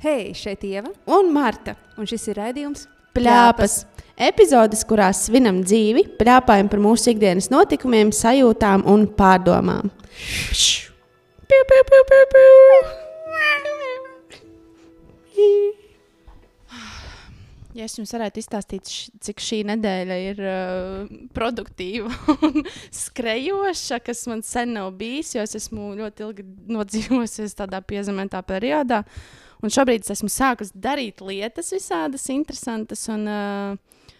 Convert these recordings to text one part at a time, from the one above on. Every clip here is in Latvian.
Hei, šeit Ieva, un Marta. un šis ir raidījums Plāpas. Epizodes, kurās svinam dzīvi, plāpājam par mūsu ikdienas notikumiem, sajūtām un pārdomām. Piu, piu, piu, piu, piu. Ja es jums varētu izstāstīt, š- cik šī nedēļa ir uh, produktīva un skrejoša, kas man sen nav bijis, jo es esmu ļoti ilgi nodzīvojusies tādā piezemētā periodā. Un šobrīd es esmu sākusi darīt lietas visādas interesantas un uh,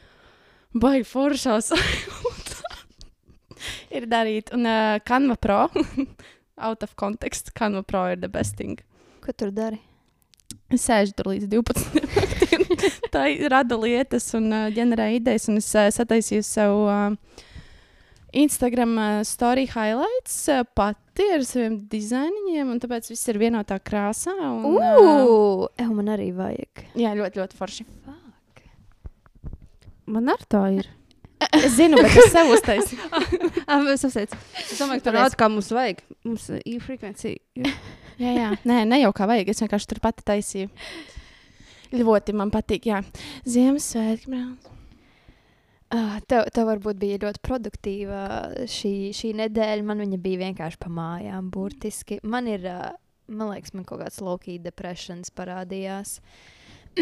baigi foršās. ir darīt. Un uh, Canva Pro, out of context, Canva Pro ir the best thing. Ko tur dari? Es sēžu tur līdz 12. naktī. Tā rada lietas un uh, ģenerē idejas. Un es uh, sataisīju sev uh, Instagram uh, story highlights uh, pati ar saviem dizainiņiem. Un tāpēc viss ir vienotā krāsā. Un, uh, Ugh, uh, man arī vajag. jā, ļoti, ļoti forši. Fuck. Man ar to ir. Es zinu, bet es sev uztaisīju. Ah, es, apsveicu. es domāju, ka tur rāda, kā mums vajag. Mums ir e-frekvencija. jā, jā. Nē, ne jau kā vajag. Es vienkārši tur pati taisīju. Ļoti man patīk. Jā, Ziemassvētki. Uh, tev, tev varbūt bija ļoti produktīva šī, šī nedēļa. Man viņa bija vienkārši pa mājām, burtiski. Man ir, uh, man liekas, man kaut kāds low-key depressions parādījās.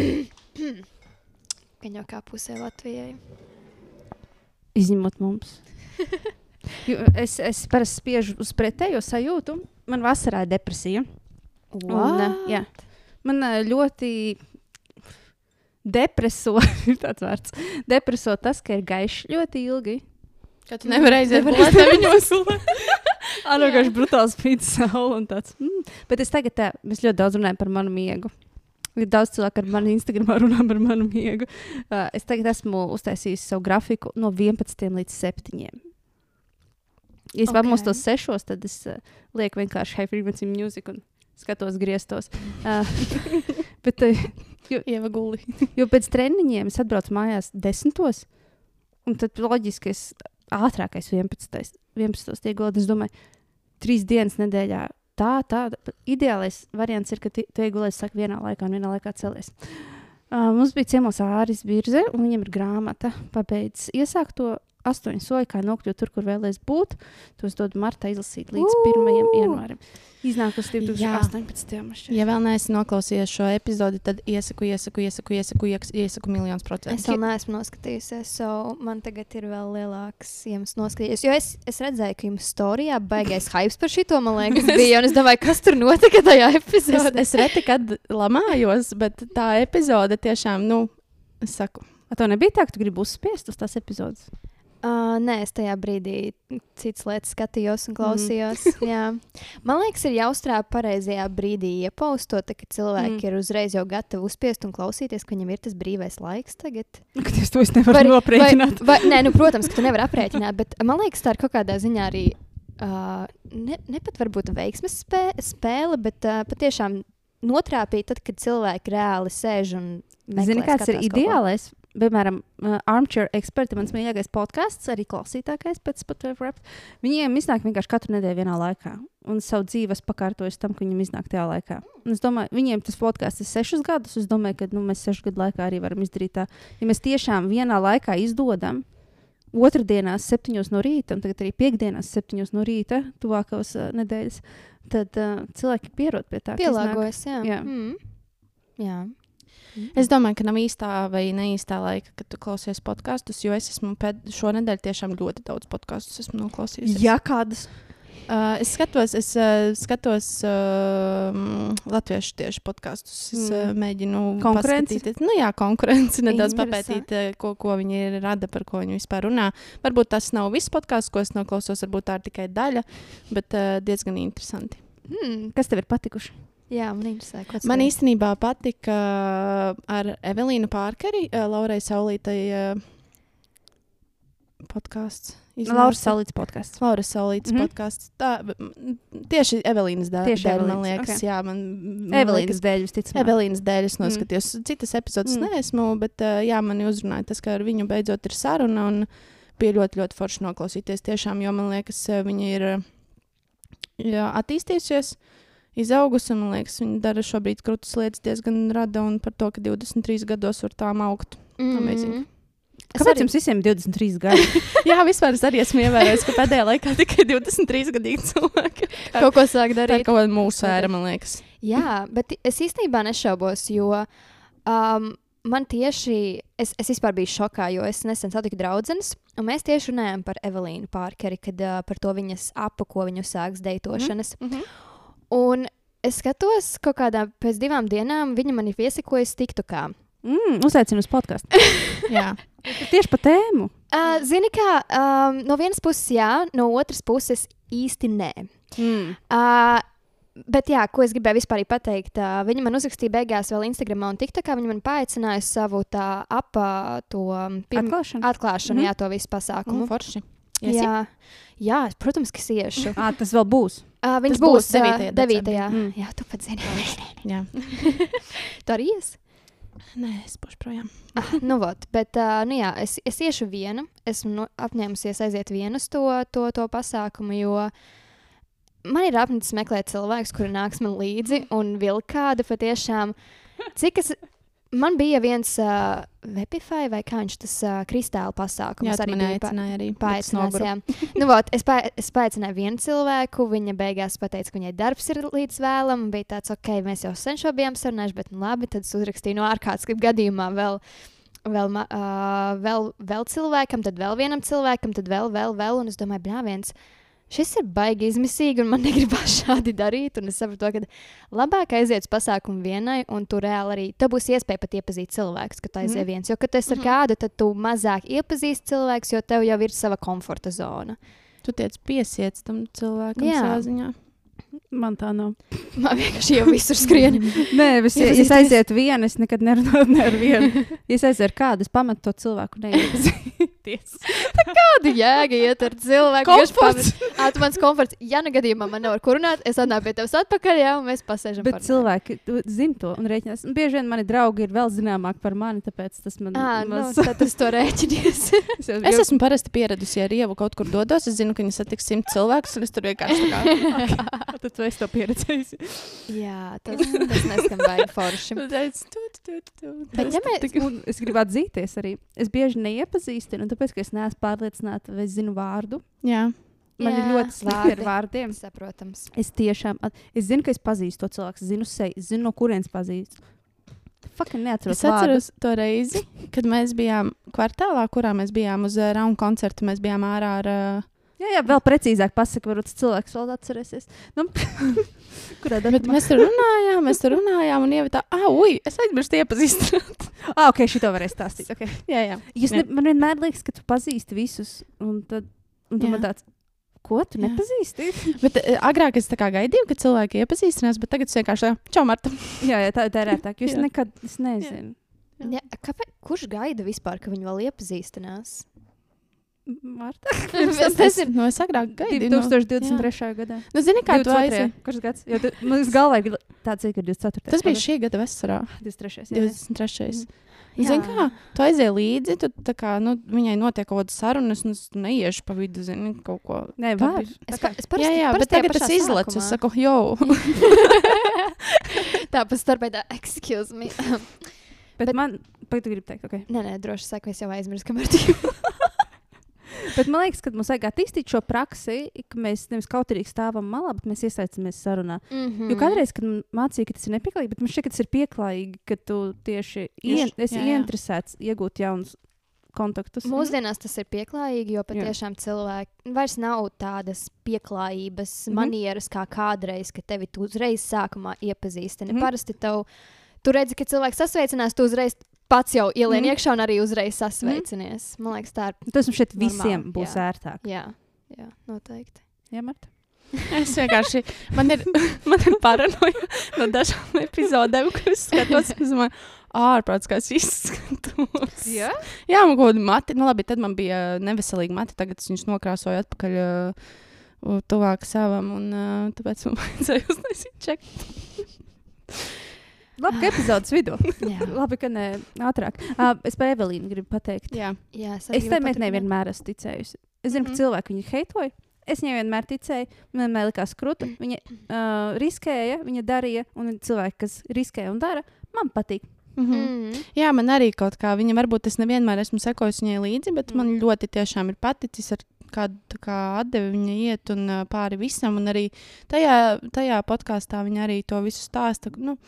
Gan jau kā pusē Latvijai. Izņemot mums. Es, es parasti spiežu uz pretējo sajūtu. Man vasarā ir depresija. Un, uh, jā, man uh, ļoti depreso, ir tāds vārds. Depreso tas, ka ir gaišs ļoti ilgi. Ka tu nevari aiziet Nevar gulēt, neviņos. Ar vienkārši brutāls spīd saule un tāds. Mm. Bet es tagad, tā, mēs ļoti daudz runājam par manu miegu. Ir daudz cilvēku ar mani Instagramā runā par manu miegu. Uh, es tagad esmu uztaisījis savu grafiku no 11 līdz 7. Ja es Ok. okay. tos sešos, tad es uh, lieku vienkārši high frequency music un skatos griestos. Uh, bet, uh, Ieva guli. Jo pēc treniņiem es atbraucu mājās desmitos, un tad loģiski es ātrākais 11. 11. tiek gulēt. Es domāju, trīs dienas nedēļā. Tā, tā. Ideālais variants ir, ka tu iegulēsi saka, vienā laikā un vienā laikā celies. Uh, mums bija ciemos Āris Birze, un viņam ir grāmata. Pabeidz iesākt to astoņu soļu, kā nokļūt tur, kur vēlēs būt. Tos dod Marta izlasīt līdz 1. janvārim. Iznākus 2018. mašīnā. Ja vēl neesmu noklausījies šo epizodi, tad iesaku, iesaku, iesaku, iesaku, iesaku, miljonus Es procentu. vēl neesmu noskatījusies, so man tagad ir vēl lielāks iemesls noskatīties. Jo es, es redzēju, ka jums storijā baigais hype par šito, man liekas, bija. Un es domāju, kas tur notika tajā Es, epizodē. es reti kad lamājos, bet tā epizode tiešām, nu, es saku, A, tev nebija tā, ka tu gribi uzspiest uz tās epizodes? Uh, nē, es tajā brīdī citas lietas skatījos un klausījos. Mm. Man liekas, ir jāuzstrādā pareizajā brīdī iepaustot, tā, ka cilvēki Mm. ir uzreiz jau gatavi uzspiest un klausīties, ka viņam ir tas brīvais laiks tagad. Ka tas to es nevaru aprēķināt. Vai, vai, nē, nu, protams, ka tu nevari aprēķināt, bet man liekas, tā ir kaut kādā ziņā arī. Uh, ne, ne pat varbūt veiksmes spē, spēle, bet uh, patiešām notrāpīt, tad, kad cilvēki reāli sēž un Zini, kāds ir ideālais? Piemēram, uh, Armchair Expert, mans mīļākais podkāsts, arī klausītākais pēc Spotify rap. Viņiem iznāk vienkārši katru nedēļu vienā laikā. Un savu dzīvi es pakārtoju tam, ka viņiem iznāk tajā laikā. Un es domāju, viņiem tas podkāsts ir sešus gadus. Es domāju, ka nu, mēs sešu gadu laikā arī varam izdarīt tā. Ja mēs tiešām vienā laikā izdodam, otrdienās, septiņos no rīta, un tagad arī piekdienās, septiņos no rīta, tuvākās uh, nedēļas, tad uh, cilvēki pierod pie tā. Pielāgojas, jā. Jā. Mm. jā. Es domāju, ka nav īstā vai neīstā laika, kad tu klausies podkāstus, jo es esmu pēd, šonadēļ tiešām ļoti daudz podkāstus esmu noklausījusies. Ja kādas Uh, es skatos, es uh, skatos uh, latviešu tieši podkāstus. Es Mm. uh, mēģinu Konkurenci? paskatīties- Nu, jā, konkurenci nedaudz papētīt, uh, ko, ko viņi rada, par ko viņi vispār runā. Varbūt tas nav viss podkāsts, ko es noklausos, varbūt tā ir tikai daļa, bet uh, diezgan interesanti. Mm. kas tev ir patikuši? Jā, man interesē, ko tas Man īstenībā patika uh, ar Evelīnu Pārkeri, uh, Laurai Saulītai uh, podkāsts. Laura Salīts podkāsts. Laura Saulītas mm -hmm. podkāsts. Tā tieši Evelīnas dēļ, Tieši dēļ man Evelīnas, liekas. ok. Jā, man, man Evelīnas dēļ, visticamāk. Evelīnas dēļ es noskatījos. Mm. Citas epizodes Mm. neesmu, bet uh, jā, man uzrunāja tas, ka ar viņu beidzot ir saruna. Un bija ļoti, ļoti forši noklausīties tiešām, jo man liekas, uh, viņa ir uh, jā, attīstījusies. Izaugusi. un, Man liekas, viņa dara šobrīd krūtis lietas diezgan rada un par to, ka 23 gados var tām augt. Amazing. Es Kāpēc arī- jums visiem ir 23 gadi? Jā, vispār es arī esmu ievērojis, ka pēdējā laikā tikai 23 gadīgi cilvēki. kaut ko sāk Tā ir darīt? kaut kāda mūsu ēra, man liekas. Jā, bet es īstenībā nešaubos, jo um, man tieši, es, es vispār biju šokā, jo es nesen satiku draudzenes, un mēs tieši runājām par Evelīnu Pārkeri, kad uh, par to viņas apu, ko viņa sāks deitošanas. Mm -hmm. Un es skatos, kaut kādā pēc divām dienām viņa man ir iesakojusi TikTokā. Mm, Uzaicinu uz podkāstu. Jā, Tieši par tēmu. Uh, zini, kā um, no vienas puses jā, no otras puses īsti nē. Mm. Uh, bet, jā, ko es gribēju vispār pateikt, uh, viņa man uzrakstīja beigās vēl Instagram un TikTokā. Viņa man paaicināja savu tā apa, to pirm- Atklāšana. atklāšanu, Mhm. jā, to visu pasākumu. un forši. Jā, jā, protams, ka es iešu. À, tas vēl būs. Uh, viņš būs būs 9. 9. 9. decembrī. Jā, Mm. jā tu pats zini. Jā. Tu arī ies? Nē, es būšu projām. Ah, nu, vot, bet, uh, nu, jā, es, es iešu viena. Esmu nu, apņēmusies aiziet viena uz to, to, to pasākumu, jo man ir apnicis meklēt cilvēkus, kuri nāks man līdzi un vēl kādu patiešām. Cik es. Man bija viens uh, Vepify vai kā viņš tas uh, kristāla pasākums Jā, arī man aicināja arī. Paaicināts, jā. nu, vot, es, pa, es paaicināju vienu cilvēku, viņa beigās pateica, ka viņai darbs ir līdz vēlam. Bija tāds, ok, mēs jau sen šo bijām sarunājuši, bet nu, labi, tad es uzrakstīju no ārkārtas gadījumā vēl. Vēl, uh, vēl, vēl cilvēkam, tad vēl vienam cilvēkam, tad vēl, vēl, vēl. Un es domāju, blāviens, šis ir baigi izmisīgi, un man negribas šādi darīt. Un es saprotu, ka labāk aiziet uz pasākumu vienai, un tur reāli arī tev būs iespēja pat iepazīt cilvēkus, kad aizies Mhm. viens. Jo, kad tu esi ar Mhm. kādu, tad tu mazāk iepazīsti cilvēkus, jo tev jau ir sava komforta zona. Tu tiec piesiets tam cilvēkam Jā. savā ziņā. Man tā nav. Man vienkārši jau visur skrien. Nē, es, ja es Iepazīsties? aizietu vienu, es nekad nerunāju ne ar vienu. Ja es aizietu ar kādu, es pametu to cilvēku neiepazīties. Kāda jēga iet ar cilvēku? Komforts. Jā, tu mans komforts. Ja nu gadījumā man nav ar kur runāt, es atnāku pie tevis atpakaļ, jā, un mēs pasēžam. Bet cilvēki tu zina to un rēķinās. Un Bieži vien mani draugi ir vēl zināmāki par mani, tāpēc tas man Ā, nu, tad es to rēķinies. es jau- Es esmu parasti pieradusi, ja ar ievu kaut kur dodos. Es zinu, ka viņi satiks simt cilvēkus, un es tur vienkārši tā kā Tad tu esi to pieredzējis. jā, tas, tas neskan baigi forši. tu. Bet ja mēs, Un es gribu atzīties arī. Es bieži neiepazīstinu, tāpēc, ka es neesmu pārliecināta, vai es zinu vārdu. Jā, Man Jā, ir ļoti slikti ar vārdi. vārdiem. saprotams. Es tiešām, es zinu, ka es pazīstu to cilvēku, zinu seju, zinu, no kurienes pazīstu. Faktiski neatceros es atceros to reizi, kad mēs bijām kvartālā, kurā mēs bijām uz uh, raunu koncertu. Mēs bijām ārā ar. Uh, Jā, jā, vēl precīzāk pasakot, varbūt cilvēks vēl atcerēsies. Nu, kurā bet datumā? mēs tur runājām, mēs tur runājām, un ieva tā, ah, ui, es aizmirsu iepazīstināt. Ah, ok, šito varēs stāstīt. Okay. jā, jā. Jūs Jā. ne, man vienmēr liekas, ka tu pazīsti visus, un tad un tu Jā. man tāds, ko tu Jā. nepazīsti? Bet uh, agrāk es tā kā gaidīju, ka cilvēki iepazīstinās, bet tagad es vienkārši tā, čau, Marta. jā, jā, tā, tā ir ērtāk. Jūs Jā. nekad, es nezinu. Ja, kāpēc, kurš gaida vispār, ka viņi vēl iepazīstinās? Marta? Tas ir No es agrāk gaidīju. no- 2023. gadā. Nu, zini, kā tu 22.. aizies? Kurš gads? Jo tu, man uz galvā ir tāds, ka 24. Tas bija šī gada vasarā, 23. jā, jā. 23. Jā. Zini, kā tu aizēji līdzi, tā kā nu, viņai notiek kaut kāda saruna, un es tu neiešu pa vidu, zini, kaut ko. Nē, var. Es, pa, es parasti, jā, jā, bet tagad tas izlaiž. Es saku, jau. Tā pa starpē tā, excuse me. Bet, Bet- man, pagaid, tu gribi teikt, ok. nē, nē, droši saku, es jau aizmirsu, kamēr tu Bet man liekas, ka mums vajag attīstīt šo praksi, ka mēs nevis kautrīgi stāvam malā, bet mēs iesaistāmies sarunā. mm -hmm. Jo kādreiz, kad mācīja, ka tas ir nepieklājīgi, bet man šķiet, ka tas ir pieklājīgi, ka tu tieši ien, esi jā, jā. ieinteresēts iegūt jaunus kontaktus. Mūsdienās tas ir pieklājīgi, jo patiešām cilvēki vairs nav tādas pieklājības mm Mhm. -hmm. manieras kā kādreiz, kad tevi uzreiz sākumā iepazīstini. Mm Mhm. -hmm. Parasti tev, tu redzi, ka cilvēks sasveicinās, tu uzreiz pats jau ielien mm iekšā un arī uzreiz sasveicinies. Mm. Man liekas, tā ir. Tas mums šeit Normāli, visiem būs jā. ērtāk. Jā, jā noteikti. Jā, Marta? Es vienkārši, man ir, man ir paranoja no dažām epizodēm, kuras skatos. Es domāju, ārprāts, kā es izskatos. Jā? Jā, man kaut kāda mati, nu labi, tad man bija neveselīga mati, tagad es viņus nokrāsoju atpakaļ uh, tuvāk savam, un uh, tāpēc man vajadzēja uztaisīt čeku. Labi, ka epizodes vidū. Jā. Labi, ka ne ātrāk. Uh, es par Evelīnu gribu pateikt. Jā, Jā, es, Es tam meitenei vienmēr esmu ticējusi. Es zinu, Mhm. ka cilvēki viņu heitoja. Es viņai vienmēr ticēju, man vienmēr likās krūta. Viņa uh, riskēja, viņa darīja, un cilvēki, kas riskē un dara, man patīk. Mhm. Mm. Jā, man arī kaut kā viņa, varbūt es nevienmēr esmu sekojis viņai līdzi, bet mm. man ļoti tiešām ir paticis ar kādu tā kā atdevi viņa iet un pāri visam. Un arī tajā, tajā podkāstā viņa arī to visu stāsta. Nu,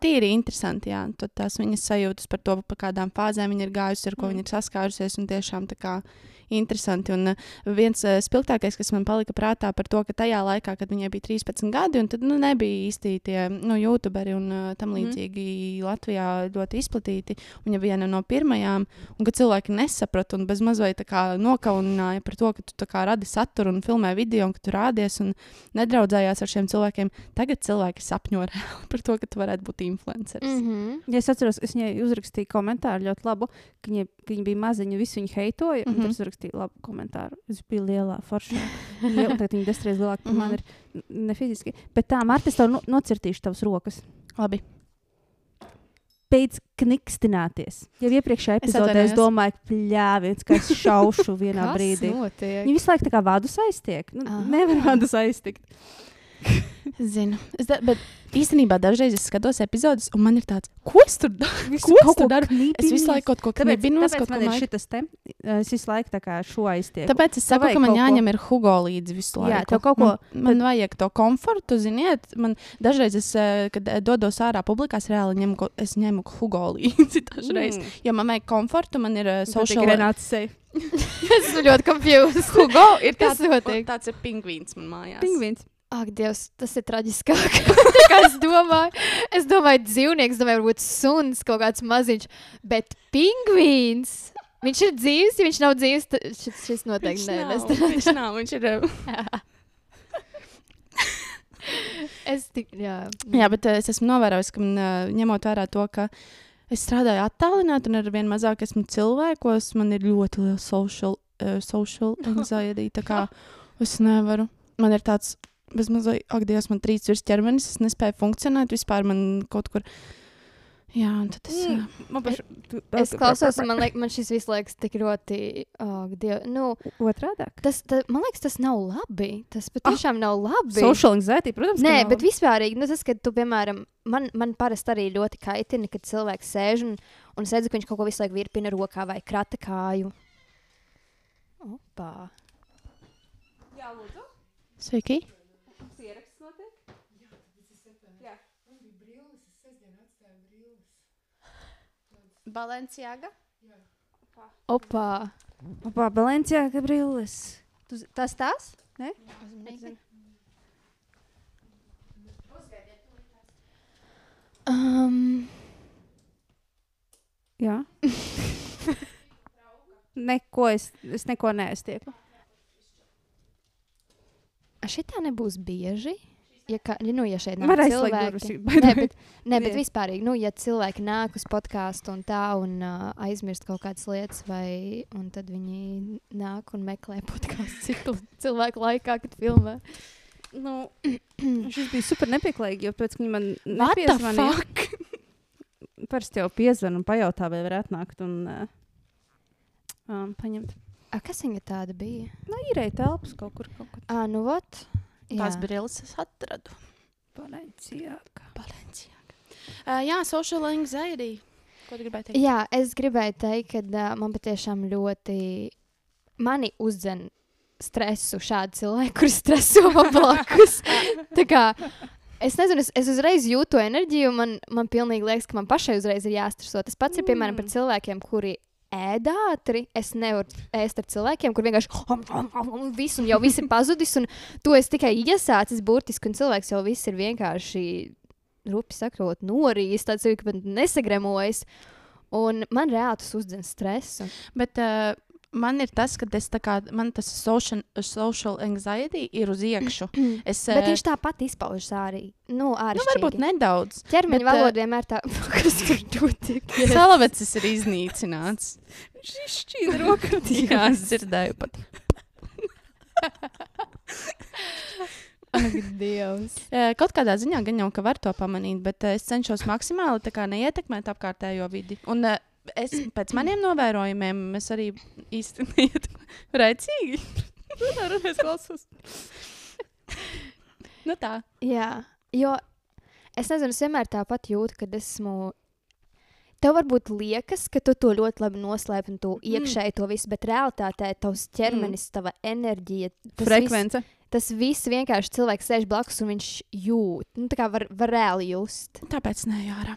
Tīri interesanti, jā. Tad tās viņas sajūtas par to, pa kādām fāzēm viņa ir gājusi, ar ko mm. viņa ir saskārusies. Un tiešām tā kā interesanti. Un uh, viens uh, spilgtākais, kas man palika prātā par to, ka tajā laikā, kad viņai bija 13 gadi, un tad nu, nebija īsti tie nu, youtuberi un uh, tam līdzīgi mm. Latvijā ļoti izplatīti. Viņa viena no pirmajām, un ka cilvēki nesaprata un bez mazliet nokaunināja par to, ka tu radi saturu un filmē video, un ka tu rādies un nedraudzējās ar šiem cilvēkiem. Tagad cilvēki sapņo par to, ka tu varētu būt influenceris. Mm -hmm. Ja es atceros, es viņai uzrakstīju komentāru ļoti labu, ka viņa, ka viņa bija maziņa, visi viņu heitoja. Mm Mhm. -hmm. Tad es uzrakstīju labu komentāru. Es biju lielā foršā. Liela, tagad viņa desmit reizes lielāka par Mhm. mani ir n- ne fiziski. Bet tā, Mārtiņ, es tev no, nocirtīšu tavas rokas. Labi. Beidz knikstināties. Jau iepriekšējā Es epizodē es atvainojos. domāju, ka pļāviens, ka es šaušu vienā brīdī. notiek? Viņa visu laiku tā kā vādu aiztiek. Nu, nevar vādu aiztikt. Es zinu. Es da, bet īstenībā dažreiz es skatos epizodus, un man ir tāds, ko es tur daru? Ko es tur daru? Es visu laiku kaut ko Tāpēc, knibinos, tāpēc ko man ir šis te. Es visu laiku tā kā šo aiztieku. Tāpēc es saku, ka man kaut ko- jāņem ir Hugo līdzi visu laiku. Jā, tev kaut ko- Man, man vajag to komfortu, ziniet. Man dažreiz, es, eh, kad eh, dodos ārā publikās, reāli ņemu, es ņemu Hugo līdzi dažreiz. Mm. Jo man vajag komfortu, man ir uh, social... Renāts seja. Es esmu ļoti confused. Hugo ir Kas tāds, notiek? tāds ir pingvīns man mājās. Pingvīns. Ak, Dievs, tas ir traģiskāk. Kā es domāju, es domāju, dzīvnieks, domāju, varbūt suns kaut kāds maziņš, bet pingvīns. Viņš ir dzīves, ja viņš nav dzīves, tad šis, šis noteikti Viņš nē, nav, viņš nav, viņš ir... eh, Es tik, jā. Jā, bet uh, es esmu novērojis, ka man, uh, ņemot vērā to, ka es strādāju attālināti un ar vien mazāk esmu cilvēkos, man ir ļoti liela social, uh, social anxiety. Tā kā es nevaru. Man ir tāds, bez mazliet, ak, Dievs, man trīs virs ķermenis, es nespēju funkcionēt vispār. Man kaut kur. Jā, un tad es. Mm. Man paš... Es klausos, un man, liek, man šis visu liekas tik ļoti, oh, Dievs, nu, Otrādāk. tas, ta, man liekas, tas nav labi. Tas patiešām ah, nav labi. Social anxiety, protams. Nē, bet vispārīgi, nu, tas, ka tu, piemēram, man, man parasti arī ļoti kaitina, kad cilvēks sēž un, un es redzu, ka viņš kaut ko visu laiku virpina rokā vai krata kāju. Opa. Sveiki! Balenciaga. Opa. Opa, Balencijā, Gabrielis. Tu z- Tas tās? Nē? Um, Jā. neko es, es neko neaiztieku. šitā nebūs bieži. Ja, kā, ja, nu, ja šeit aizslēgt cilvēki, Nē, bet, nē, bet vispārīgi, nu, ja cilvēki nāk uz podkāstu un tā, un uh, aizmirst kaut kādas lietas, vai un tad viņi nāk un meklē podkāstu citu cilvēku laikā, kad filmē. Nu, šis bija super nepieklājīgi, jo pēc tam man nepiezvanīja. Parasti jau piezvan un pajautā, vai var atnākt un uh, um, paņemt. A, kas viņa tāda bija? Nu, īrēja telpas kaut kur. Kaut kur. Ah, nu, ot. Tās brilles es atradu. Balencijā. Balenciaga. Uh, jā, social anxiety. Ko tu gribēji teikt? Jā, es gribēju teikt, ka uh, man patiešām ļoti mani uzdzen stresu šādi cilvēki, kuriem streso man blakus. Tā kā, es nezinu, es, es uzreiz jūtu enerģiju, un man, man pilnīgi liekas, ka man pašai uzreiz ir jāstreso. Tas pats ir piemēram par cilvēkiem, kuri ēd ātri. Es nevaru ēst ar cilvēkiem, kur vienkārši om, om, viss, un jau viss ir pazudis, un to es tikai iesācis burtiski, un cilvēks jau viss ir vienkārši, rupi sakot, norījis, tāds jau pat nesagremojas. Un man reāli tas uzdzen stresu. Bet uh, man ir tas, ka es tā kā, man tas social, social anxiety ir uz iekšu. Es, Bet eh, viņš tāpat izpaužas arī. Nu, arī nu, varbūt nedaudz. Ķermeņa bet, eh, valoda vienmēr tā, kas tur notiek. Salavecis ir iznīcināts. Viņš izšķīda roku. Jā, es dzirdēju pat. Ak, Dievs. Eh, Kaut kādā ziņā gan jau ka var to pamanīt, bet es cenšos maksimāli neietekmēt apkārtējo vidi. Un es pēc maniem novērojumiem es arī neietekmēju. Rēcīgi. Es klausos. Nu tā. Jā, jo es nezinu, es vienmēr tāpat jūtu, kad esmu. Tev varbūt liekas, ka tu to ļoti labi noslēpi un tu Mm. iekšēji to visu, bet realitātē tavs ķermenis, tava enerģija, tas viss, Frekvence. Tas viss vienkārši cilvēks sēž blakus un viņš jūt. Nu, tā kā var, var reāli just. Tāpēc ne ārā.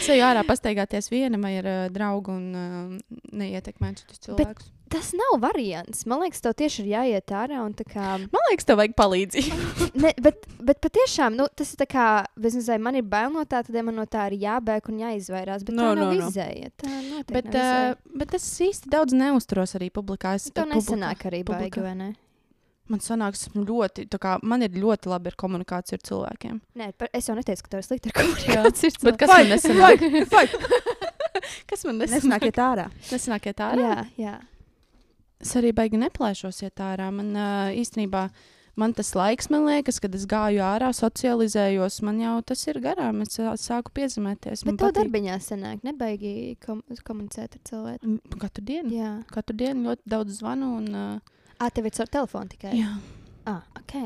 Es eju ārā pastaigāties viena vai ar uh, draugu un uh, neietekmēt citus cilvēkus. Tas nav variants. Man liekas, tev tieši ir jāiet ārā un tā kā. Man liekas, tev vajag palīdzību. Ne, bet, bet patiešām nu, tas ir tā kā, nezinu, man ir bail no tā, tad man no tā ir jābēg un jāizvairās. Bet No, tā nav no, no, izēja. Tā bet, nav izēja. uh, bet es īsti daudz neuzturos arī publikā. Es, Tev publikā- nesanāk arī baigi, vai ne? Man sanāks, esmu ļoti, kā, man ir ļoti labi ar komunikāciju ar cilvēkiem. Nē, par, es jau neteicu, ka tev ir slikti ar komunikāciju. Bet kas man nesanāk? Kas man nesanāk? Nesnākiet ārā. Nesnākiet ārā? Jā, jā. Es arī baigi neplēšos iet ārā. Man uh, īstenībā. Man tas laiks, man liekas, kad es gāju ārā, socializējos, man jau tas ir garām. Es sāku piezemēties. Bet tev darbiņā sanāk, nebaigi kom komunicēt ar cilvēku. M, Katru dienu. Jā. Katru dienu ļoti daudz zvanu. Un, uh, Ā, tev ir caur telefonu tikai. jā. Ah, ok.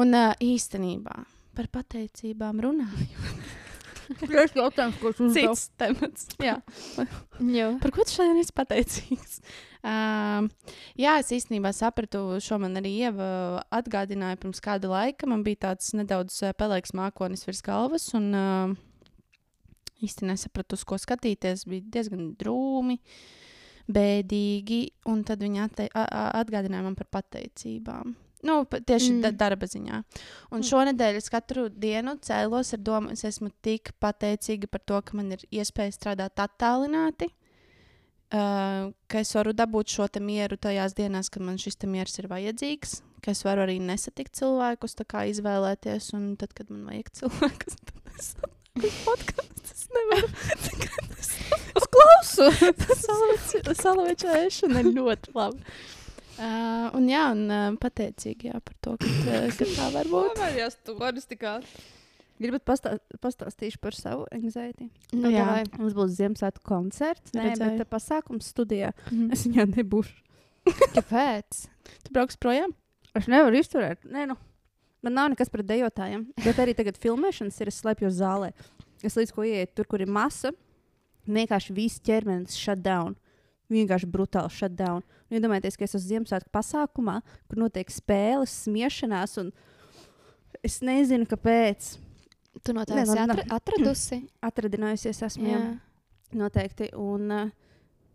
un uh, īstenībā par pateicībām runājot. Tas ir jautājums, ko tu uzdevi. Cits temats. Jā. Jā. Par ko tu šodien esi pateicīgs? Um, jā, es īstenībā sapratu, šo man arī Ieva atgādināja pirms kāda laika. Man bija tāds nedaudz uh, pelēks mākonis virs galvas, un uh, īsti nesapratu, uz ko skatīties. Bija diezgan drūmi, bēdīgi, un tad viņi atte, atgādināja man par pateicībām. Nu, tieši Mm. mm. da, darba ziņā. Un šonadēļ es katru dienu cēlos ar domu, es esmu tik pateicīga par to, ka man ir iespēja strādāt attālināti. Uh, ka es varu dabūt šo mieru tajās dienās, kad man šis miers ir vajadzīgs. Ka es varu arī nesatikt cilvēkus, tā kā izvēlēties. Un tad, kad man vajag cilvēkus, tad es atnāku podkāstu. Es nevaru. Es klausu. Salaveča ēšana ir ļoti labi. Uh, un jā, un uh, pateicīgi jā, par to, ka, uh, ka tā var būt. Pamērījās tu varas tikā. Gribat pastā, pastāstīšu par savu anxiety? Nu, Jā. davai. Mums būs Ziemassvētku koncerts. Nē, Redzēju. bet pasākums studijā. Mhm. Es viņā nebūšu. Kāpēc? Tu brauks projām? Es nevaru izturēt. Nē, nu. Man nav nekas pret dejotājiem. Bet arī tagad filmēšanas ir. Es slēpjos zālē. Es līdz ko ieeju tur, kur ir masa. Vienkārši viss ķermenis shutdown. Vienkārši brutāli shutdown. Un Iedomājieties, ka es esmu Ziemassvētku pasākumā, kur notiek spēles, smiešanās. un Es nezinu, kāpēc. Tu no tā esi nav. atra atradusi. Atradinājusies esmu. Jā. Jā. Noteikti. Un, uh,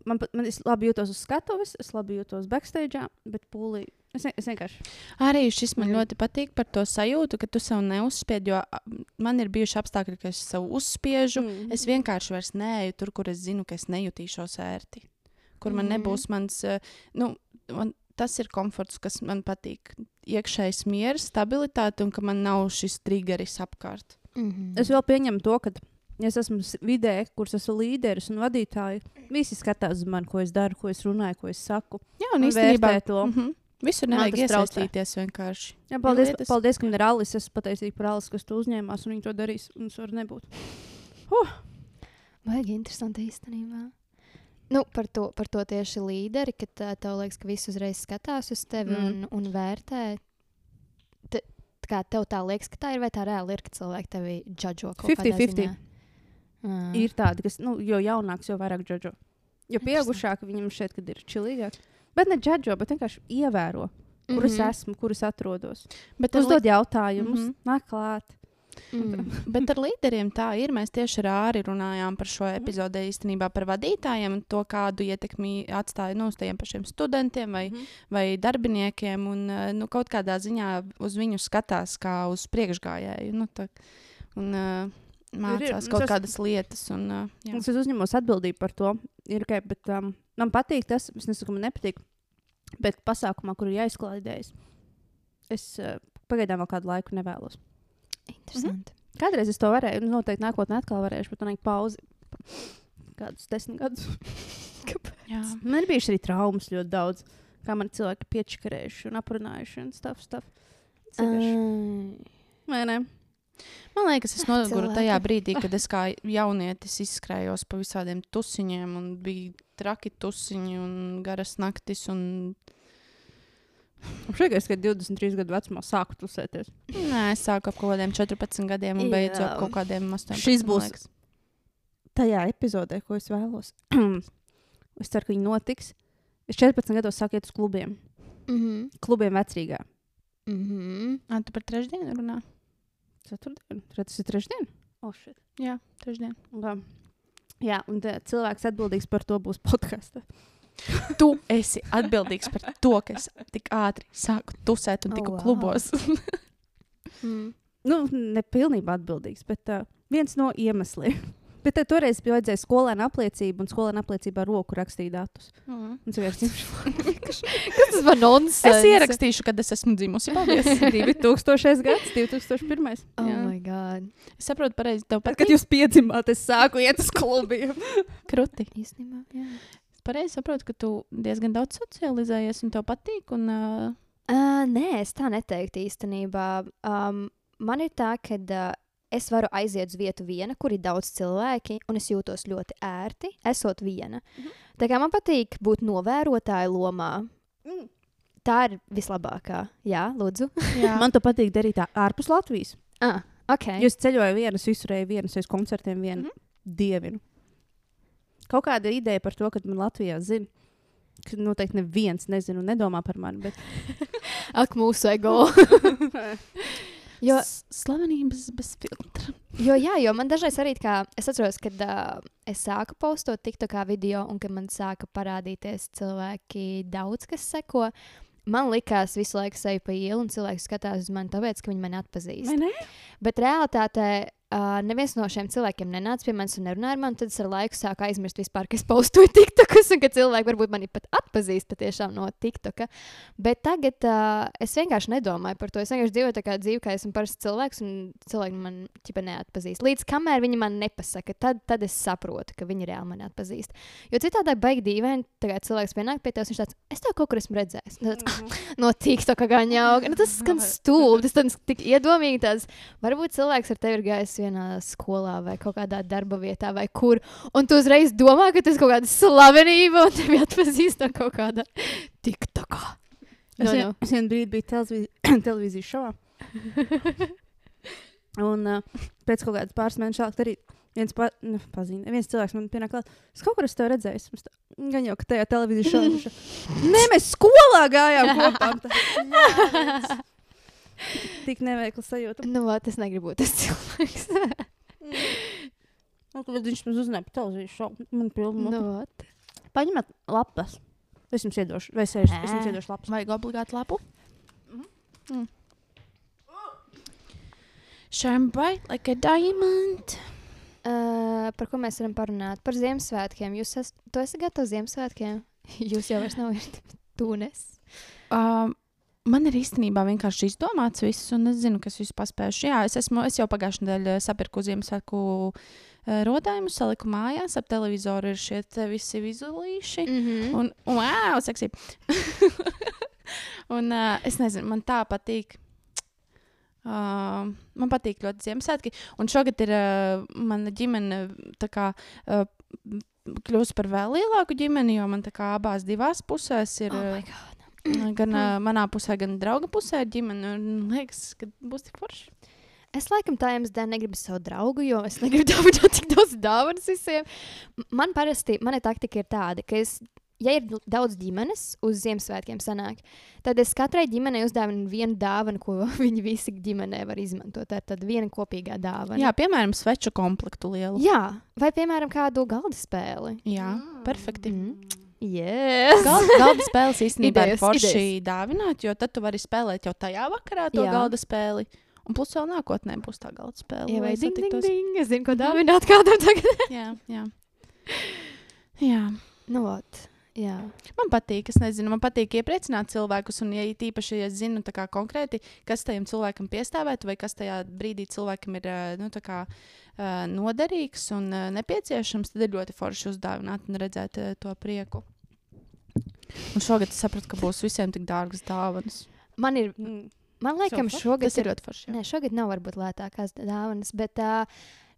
man, man es labi jūtos uz skatuves, es labi jūtos backstage, bet pūlī. Es, es vienkārši. Arī šis man ļoti patīk par to sajūtu, ka tu sev neuzspied. Jo man ir bijuši apstākļi, ka es sev uzspiežu. Mm. Es vienkārši vairs neeju tur, kur es zinu, ka es nejutīšos ērti. Kur man Mhm. nebūs mans. eh, Nu, man, tas ir komforts, kas man patīk. Iekšējais miers, stabilitāte un ka man nav šis triggeris apkārt. Mhm. Es vēl pieņemu to, ka es esmu vidē, kurš esmu līderis un vadītāji. Visi skatās uz mani, ko es daru, ko es runāju, ko es saku. Jā, un Un īstenībā to. Mm -hmm. Visur nevajag iesaistīties vienkārši. Jā, paldies, lietas- paldies, ka man ir Alis. Es pateicīgu par Alis, kas to uzņēmās, un viņi to darīs. Un es varu nebūt. Baigi interesanti īstenībā. Nu, par, to, par to tieši līderi, ka tev liekas, ka visi uzreiz skatās uz tevi Mm. un, un vērtē. Te, tā kā tev tā liekas, ka tā ir, vai tā reāli ir, ka cilvēki tevi džudžo kaut kādā 50-50. ziņā? Mm. Ir tādi, kas, nu, jo jaunāks, jo vairāk džudžo. Jo pieaugušāk viņam šeit, kad ir čilīgāk. Bet ne džudžo, bet vienkārši ievēro, kur mm -hmm. es esmu, kur es atrodos. Bet Uzdod jautājumus, mm. -hmm. nāk klāt. Mm. Bet ar līderiem tā ir. Mēs tieši ar Āri runājām par šo epizodi īstenībā par vadītājiem un to, kādu ietekmi atstāja nu, uz tiem pašiem studentiem vai, Mm vai darbiniekiem. Un, eh, nu, kaut kādā ziņā uz viņu skatās kā uz priekšgājēju. Nu, tā, un, uh, mācās Mums kaut es- kādas lietas. Un, uh. Es uzņemos atbildību par to. Ir, okay, bet, um, man patīk tas, es nesaku, man nepatīk. Bet pasākumā, kur ir jāizklāj idejas, es uh, pagaidām vēl kādu laiku nevēlos. Interesanti. Kādreiz es to varēju, un noteikti nākotnē atkal varēšu, bet man ir pauze. Kādus desmit gadus. Man ir bijušas arī traumas ļoti daudz, kā man cilvēki piečakarējuši un aprunājuši un stuff. stuff. Mm. Vai ne? Man liekas, es noguru tajā brīdī, kad es kā jaunietis izskrējos pa visādiem tusiņiem, un bija traki tusiņi un garas naktis. Un... Šogad, kad 23 gadu vecumā sāku tusēties. Nē, es sāku ap kaut kādiem 14 gadiem un beidzu ap kaut kādiem 18. Šis būs- liekas. Tajā epizodē, ko es vēlos, es ceru, ka viņi notiks. Es 14 gados sāku iet uz klubiem. Mhm. Klubiem vecrīgā. Mhm. Ā, tu par trešdienu runā? Ceturtdien, Re, tas ir trešdien. Oh, shit. Jā, trešdien. Jā. Jā, un tā, cilvēks atbildīgs par to būs podkāstā. Tu esi atbildīgs par to, ka es tik ātri sāku tusēt un Oh, tiku wow. klubos. Mm. Nu, ne pilnībā atbildīgs, bet uh, viens no iemesliem. Bet uh, toreiz bija vajadzēja skolēna apliecību, un skolēna apliecībā ar roku rakstīja datus. Mm. Kas tas var nonsens? Es ierakstīšu, kad es esmu dzimusi. Paldies. 2000. gads, 2001. Oh Jā. my god. Es saprotu, pareizi. Tev Tad, patīk. kad jūs piedzimāt, es sāku iet uz klubiem. Kruti. Īstenībā, jā. Pareizi saprotu, ka tu diezgan daudz socializējies un tev patīk. Un, uh, Uh, nē, es tā neteiktu īstenībā. Um, man ir tā, ka uh, es varu aiziet uz vietu viena, kur ir daudz cilvēki, un es jūtos ļoti ērti, esot viena. Mhm. Tā kā man patīk būt novērotāja lomā. Mm. Tā ir vislabākā. Jā, lūdzu. jā. Man to patīk darīt tā ārpus Latvijas. ah, okay. Jūs ceļojat vienas, visurēju vienas, aiz koncertiem vienu. Mm. -hmm. Dievinu. Kaut kāda ideja par to, ka man Latvijā zina. ka Noteikti neviens nezina un nedomā par mani. Bet... Ak, mūsu ego. jo, Slavenības bez filtra. jo, jā, jo man dažreiz arī tā kā es atceros, kad uh, es sāku postot TikTokā video, un kad man sāka parādīties cilvēki, daudz kas seko. Man likās visu laiku seju pa ielu, un cilvēki skatās uz mani tāpēc, ka viņi mani atpazīst. Vai ne? Bet realitātē uh, neviens no šiem cilvēkiem nenāca pie manis un nerunāja ar mani. Tad es ar laiku sāku aizmirst vispār, ka es postoju TikTokus, un ka cilvēki varbūt mani pat atpazīst patiešām no TikToka. Bet tagad uh, es vienkārši nedomāju par to. Es vienkārši dzīvoju tā kā dzīvi, kā esmu parasts cilvēks, un cilvēki man ķipa neatpazīst. Līdz kamēr viņi man nepasaka, tad, tad es saprotu, ka viņi reāli mani atpazīst. Jo citādi baigi dīvaini, tagad cilvēks pienāk pie tevis, viņš tāds, es tev kaut kur esmu redzējis. Tāds, no TikToka gan jau. Nu, tas skan stulbi, tas tāds tik iedomīgi. Tāds, varbūt cilvēks ar tevi ir gājis vienā skolā vai kaut kādā darba vietā vai kur. Un tu uzreiz domā, ka tas ir kaut kāda slavenība un tevi atpazīst no kaut kāda TikTokā. Es, No, vien, no. es vienu brīdi biju televīzijas, televīzijas šovā. Un uh, pēc kaut kādas pāris mēnešu vēlāk arī viens pa, nu, pazīst, viens cilvēks man pienāk klāt. Es kaut kur esmu redzējis. Es Gan jau, ka tajā televīzijas šovā. Nē, mēs skolā gājām kopā. Tā. Tik neveikli sajūta. Nu, vot, es negribu būt tas cilvēks. Un, kad viņš mums uzzināja par televīzijas šovu, man pilna. nu, Nu. vot. Paņemiet lapas. Es jums iedošu, vai es, es, jums iedošu lapas. Vajag obligāti lapu. Mm. Shine bright like a diamond. Uh, par ko mēs varam parunāt? Par Ziemassvētkiem. Jūs esat, tu esi gatavs Ziemassvētkiem? Jūs jau vairs nav tūnes. Um, man ir īstenībā vienkārši izdomāts viss, un es zinu, kas jūs paspējuši. Jā, es, esmu, es jau pagājušajā nedēļā sapirku Ziemassvētku uh, rodājumu, saliku mājās, ap televizoru ir šie te visi vizuālīši. Mm -hmm. Un, wow, seksī. un uh, es nezinu, man tā patīk. Uh, man patīk ļoti Ziemassvētki. Un šogad ir uh, mana ģimene kā, uh, kļūst par vēl lielāku ģimeni, jo man tā kā abās divās pusēs ir. oh. Gan uh, manā pusē, gan drauga pusē ģimene. Un liekas, ka būs tik forši. Es laikam tā jums dēļ negribu savu draugu, jo es negribu dāvināt tik daudz dāvanas visiem. Man parasti, mana taktika ir tāda, ka es, ja ir daudz ģimenes uz Ziemassvētkiem sanāk, tad es katrai ģimenei uzdāvinu vienu dāvanu, ko viņi visi ģimenē var izmantot. Tā ir tad viena kopīgā dāvana. Jā, piemēram, sveču komplektu lielu. Jā, vai piemēram kādu galda spēli. Jā perfekti. Mm. Yes. Gal, galda spēles īstenībā ir Idejas, forši dāvināt, jo tad tu vari spēlēt jau tajā vakarā to Jā. galda spēli. Un plus vēl nākotnē būs tā galda spēle. Jā, vai ding, ding, ding. Es zinu, ko dāvināt kādam tagad. Jā, jā. jā. nu, ot. Jā. Man patīk, es nezinu, man patīk iepriecināt cilvēkus. Un, ja īpaši, ja es zinu kā konkrēti, kas tajam cilvēkam piestāvētu, vai kas tajā brīdī cilvēkam ir ā, nu, kā, ā, noderīgs un ā, nepieciešams, tad ir ļoti forši uzdāvināt un redzēt to prieku. Un šogad es sapratu, ka būs visiem tik dārgas dāvanas. Man ir, Mm. man liekas, šogad Tas ir ļoti forši. jā. Nē, šogad nav varbūt lētākās dāvanas, bet uh,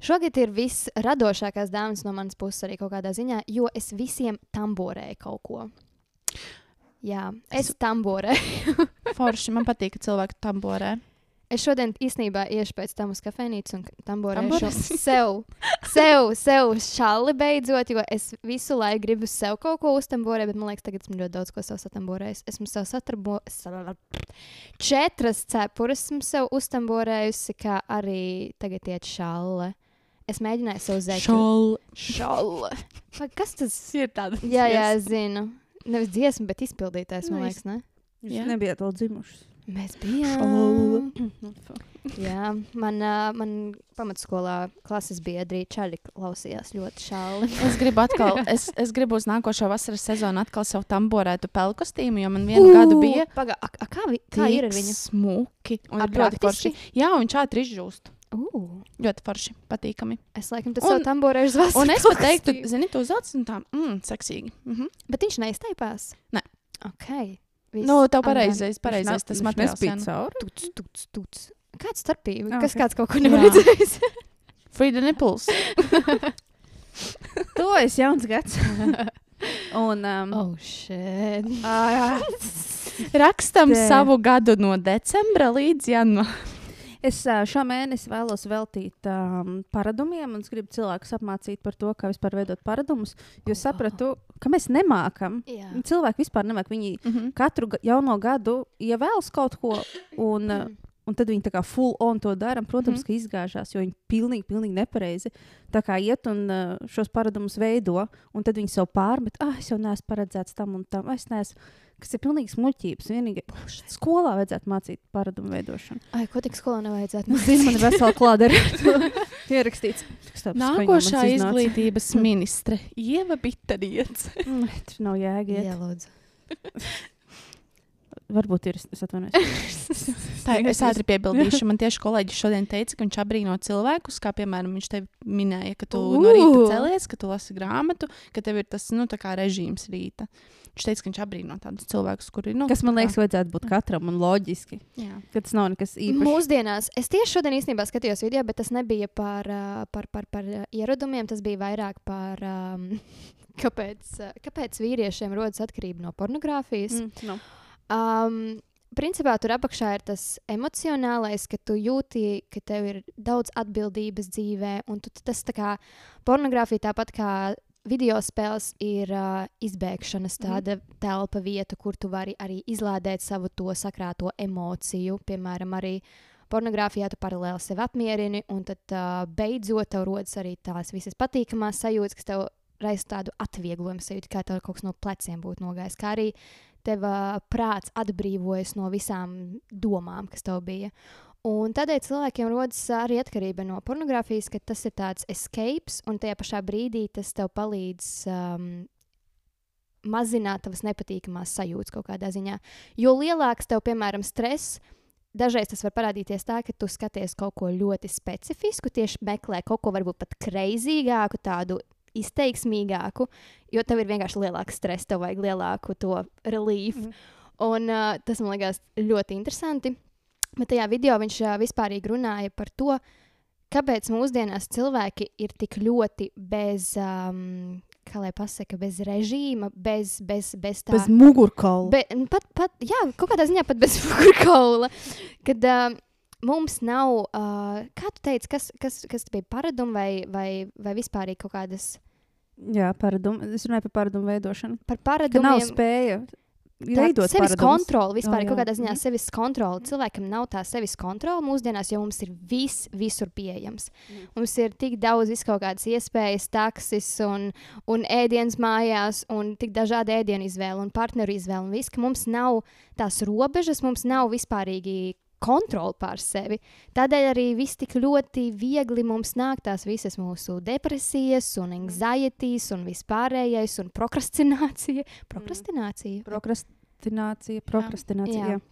šogad ir visradošākās dāvanas no manas puses arī kaut kādā ziņā, jo es visiem tamborēju kaut ko. Jā, es tamborē. Forši man patīk, ka cilvēki tamborē. Es šodien īstenībā iešu pēc tam uz kafejnīcu un tamborēšu sev, sev, sev šāli beidzot, jo es visu laiku gribu sev kaut ko uztamborēt, bet man liekas, tagad esmu ļoti daudz ko sev satamborējis. Esmu sev satarbo... sa- Četras cepures esmu sev uztamborējusi, kā arī tagad iet šāle. Es mēģināju sev zēt. Šol. Šāle. Kas tas Ir tāda. Jā, jā, es zinu. Nevis dziesma, bet izpildītājs, man Nu, liekas, ne? Jūs Jā. nebijāt vēl dzimušas. Mēs bijām. Šaula. Jā, man, man pamatskolā klases biedri čaļi klausījās ļoti šāli. Es gribu atkal, es, es gribu uz nākošo vasaras sezonu atkal savu tamborētu pelu kostīmu, jo man vienu gadu bija. Paga, a, a, kā, vi, kā ir ar viņu? Smuki. Un A, ļoti forši. Jā, un viņš ātri izžūst. Uh, Ļoti forši, patīkami. es laikam tas savu tamborēšu zvaigzni. Un es pat teiktu, zini, tu uzvelc un tā, mm, seksīgi. Mhm. Bet viņš neizteipās. Nē. Ok. Viss. Nu, tev pareizais, pareizais tas materiāls. nespīd nu. cauri. Tuc, tuc, tuc. Kāda starpība? Ah, Kas ok. kāds kaut ko Jā. redzējis? Free the nipples. Tuvojas jauns gads. Un, um, oh, shit. Rakstam Tē. savu gadu no decembra līdz janvārim. Es šo mēnesi vēlos veltīt um, paradumiem, un es gribu cilvēkus apmācīt par to, kā vispār veidot paradumus. Jo es sapratu, ka mēs nemākam. Jā. Cilvēki vispār nemāk. Viņi Mhm. katru ga- jauno gadu ievēlas kaut ko, un, Mm. mm. un tad viņi tā kā full on to dara. Protams, mm. ka izgāžās, jo viņi pilnīgi, pilnīgi nepareizi tā kā iet un uh, šos paradumus veido, un tad viņi sev pārmet, ah, es jau neesmu paredzēts tam un tam. Es neesmu, kas ir pilnīgi smuļķības. Vienīgi skolā vajadzētu mācīt paradumu veidošanu. Ai, ko tik skolā nevajadzētu? Nu, zini, man ir vesela klāte ar to ierakstīts. Man Nākošā izglītības ministre Ieva Bitariets. Mm, Tur nav jēga. Jā, iet. lūdzu. Varbūt ir. Es atvainojos. Tā ir. Es ātri piebildīšu. Man tieši kolēģis šodien teica, ka viņš abrīno cilvēkus, kā piemēram viņš te minēja, ka tu no rīta Ū! celies, ka tu lasi grāmatu, ka tev ir tas nu, režīms rīta. Viņš teica, ka viņš abrīno tādus cilvēkus, kuri nu, Kas man liekas, vajadzētu būt katram un loģiski. jā. Ka tas nav nekas īpašs. Mūsdienās es tieši šodien īstenībā skatījos video, bet tas nebija par, par, par, par ieradumiem. Tas bija vairāk par um, kāpēc, kāpēc vīriešiem rodas atkarība no pornogrāfijas. Mm. Mm, no. Um, principā tur apakšā ir tas emocionālais, ka tu jūti, ka tev ir daudz atbildības dzīvē, un tu, tas tā kā pornogrāfija tāpat kā. Video spēles ir uh, izbēgšanas tāda mm. telpa, vieta, kur tu vari arī izlādēt savu to sakrāto emociju. Piemēram, arī pornogrāfijā tu paralēli sevi apmierini, un tad uh, beidzot tev rodas arī tās visas patīkamās sajūtas, kas tev raisa tādu atvieglojumu sajūtu, kā tev kaut kas no pleciem būtu nogājis. Kā arī tev uh, prāts atbrīvojas no visām domām, kas tev bija. Un tādēļ cilvēkiem rodas arī atkarība no pornogrāfijas, ka tas ir tāds escapes, un tajā pašā brīdī tas tev palīdz um, mazināt tavas nepatīkamās sajūtas kaut kādā ziņā. Jo lielāks tev, piemēram, stress, dažreiz tas var parādīties tā, ka tu skaties kaut ko ļoti specifisku, tieši meklē kaut ko varbūt pat kreizīgāku, tādu izteiksmīgāku, jo tev ir vienkārši lielāks stress, tev vajag lielāku to relief. Mhm. Un uh, tas man liekas ļoti interesanti. Bet tajā video viņš uh, vispār runāja par to, kāpēc mūsdienās cilvēki ir tik ļoti bez, um, kā lai pasaka, bez režīma, bez, bez, bez tā. Bez mugurkaula. Be, n- pat, pat, jā, kaut kādā ziņā pat bez mugurkaula. Kad uh, mums nav, uh, kā tu teici, kas, kas, kas bija paradumi vai, vai, vai vispār kaut kādas Jā, paradumu. Es runāju par paradumu veidošanu. par Ka nav spēja veidot sevis paradumus. kontroli vispār, oh, kaut kādā ziņā Mhm. sevis kontroli. Cilvēkam nav tā sevis kontrole mūsdienās, jo mums ir viss, visur pieejams. Mhm. Mums ir tik daudz kaut kādas iespējas, taksis un, un ēdienas mājās, un tik dažādi ēdienu izvēle un partneru izvēle. Un viss, ka mums nav tās robežas, mums nav vispārīgi kontroli pār sevi. Tādēļ arī viss tik ļoti viegli mums nāk tās visas mūsu depresijas, un anxieties, un vispārējais, un prokrastinācija. Prokrastinācija. Prokrastinācija, prokrastinācija. Jā. Jā.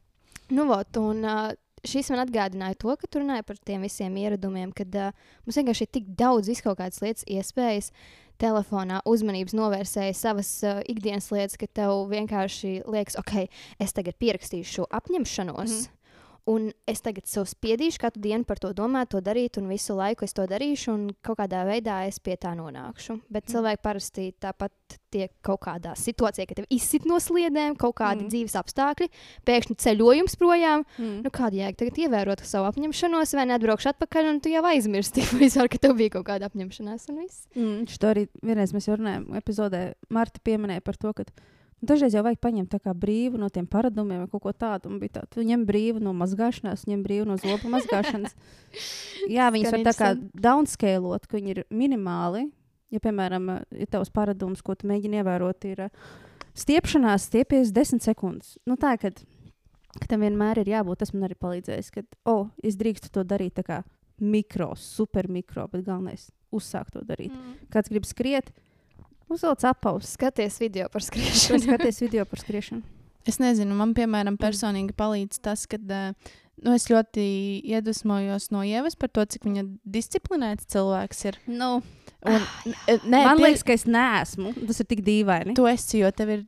Nu, vot, un, uh, šis man atgādināja to, ka tur runāja par tiem visiem ieradumiem, kad uh, mums vienkārši ir tik daudz izkautādas lietas, iespējas. Telefonā uzmanības novērsēja savas uh, ikdienas lietas, ka tev vienkārši liekas, ok, es tagad pierakstīšu šo apņemšanos. Mm. -hmm. Un es tagad sev spiedīšu katru dienu par to domāt, to darīt, un visu laiku es to darīšu, un kaut kādā veidā es pie tā nonākšu. Bet mm. cilvēki parasti tāpat tiek kaut kādā situācijā, ka tev izsit no sliedēm, kaut kādi mm. dzīves apstākļi, pēkšņi ceļojums projām. Mm. Nu, kāda jēga tagad ievērot savu apņemšanos, vai neatbraukšu atpakaļ, un tu jau aizmirsti, vispār, ka tev bija kaut kāda apņemšanās un viss. Mm, šo arī vienreiz mēs jau runājām epizodē, Marta pieminēja par to, ka Dažreiz jau vajag paņemt brīvu no tiem paradumiem vai kaut ko tādu. Tā, tu ņem brīvu no mazgāšanās, ņem brīvu no zobu mazgāšanas. Jā, viņas var tā kā downscalot, ka viņi ir minimāli. Ja, piemēram, ir tavs paradums, ko tu mēģini ievērot, ir stiepšanās, stiepies 10 sekundes. Nu, tā, kad, ka tam vienmēr ir jābūt, tas man arī palīdzējis, ka, oh, es drīkstu to darīt tā kā mikro, super mikro, bet galvenais - uzsākt to darīt. Mm. Kāds grib skriet, Uzvelc apaus. Skaties video par skriešanu. Skaties video par skriešanu. Es nezinu, man piemēram personīgi palīdz tas, ka uh, nu, es ļoti iedvesmojos no ievas par to, cik viņa disciplinēts cilvēks ir. Nu, Un, nē, man liekas, ka es neesmu. Tas ir tik dīvaini. Tu esi, jo tev ir.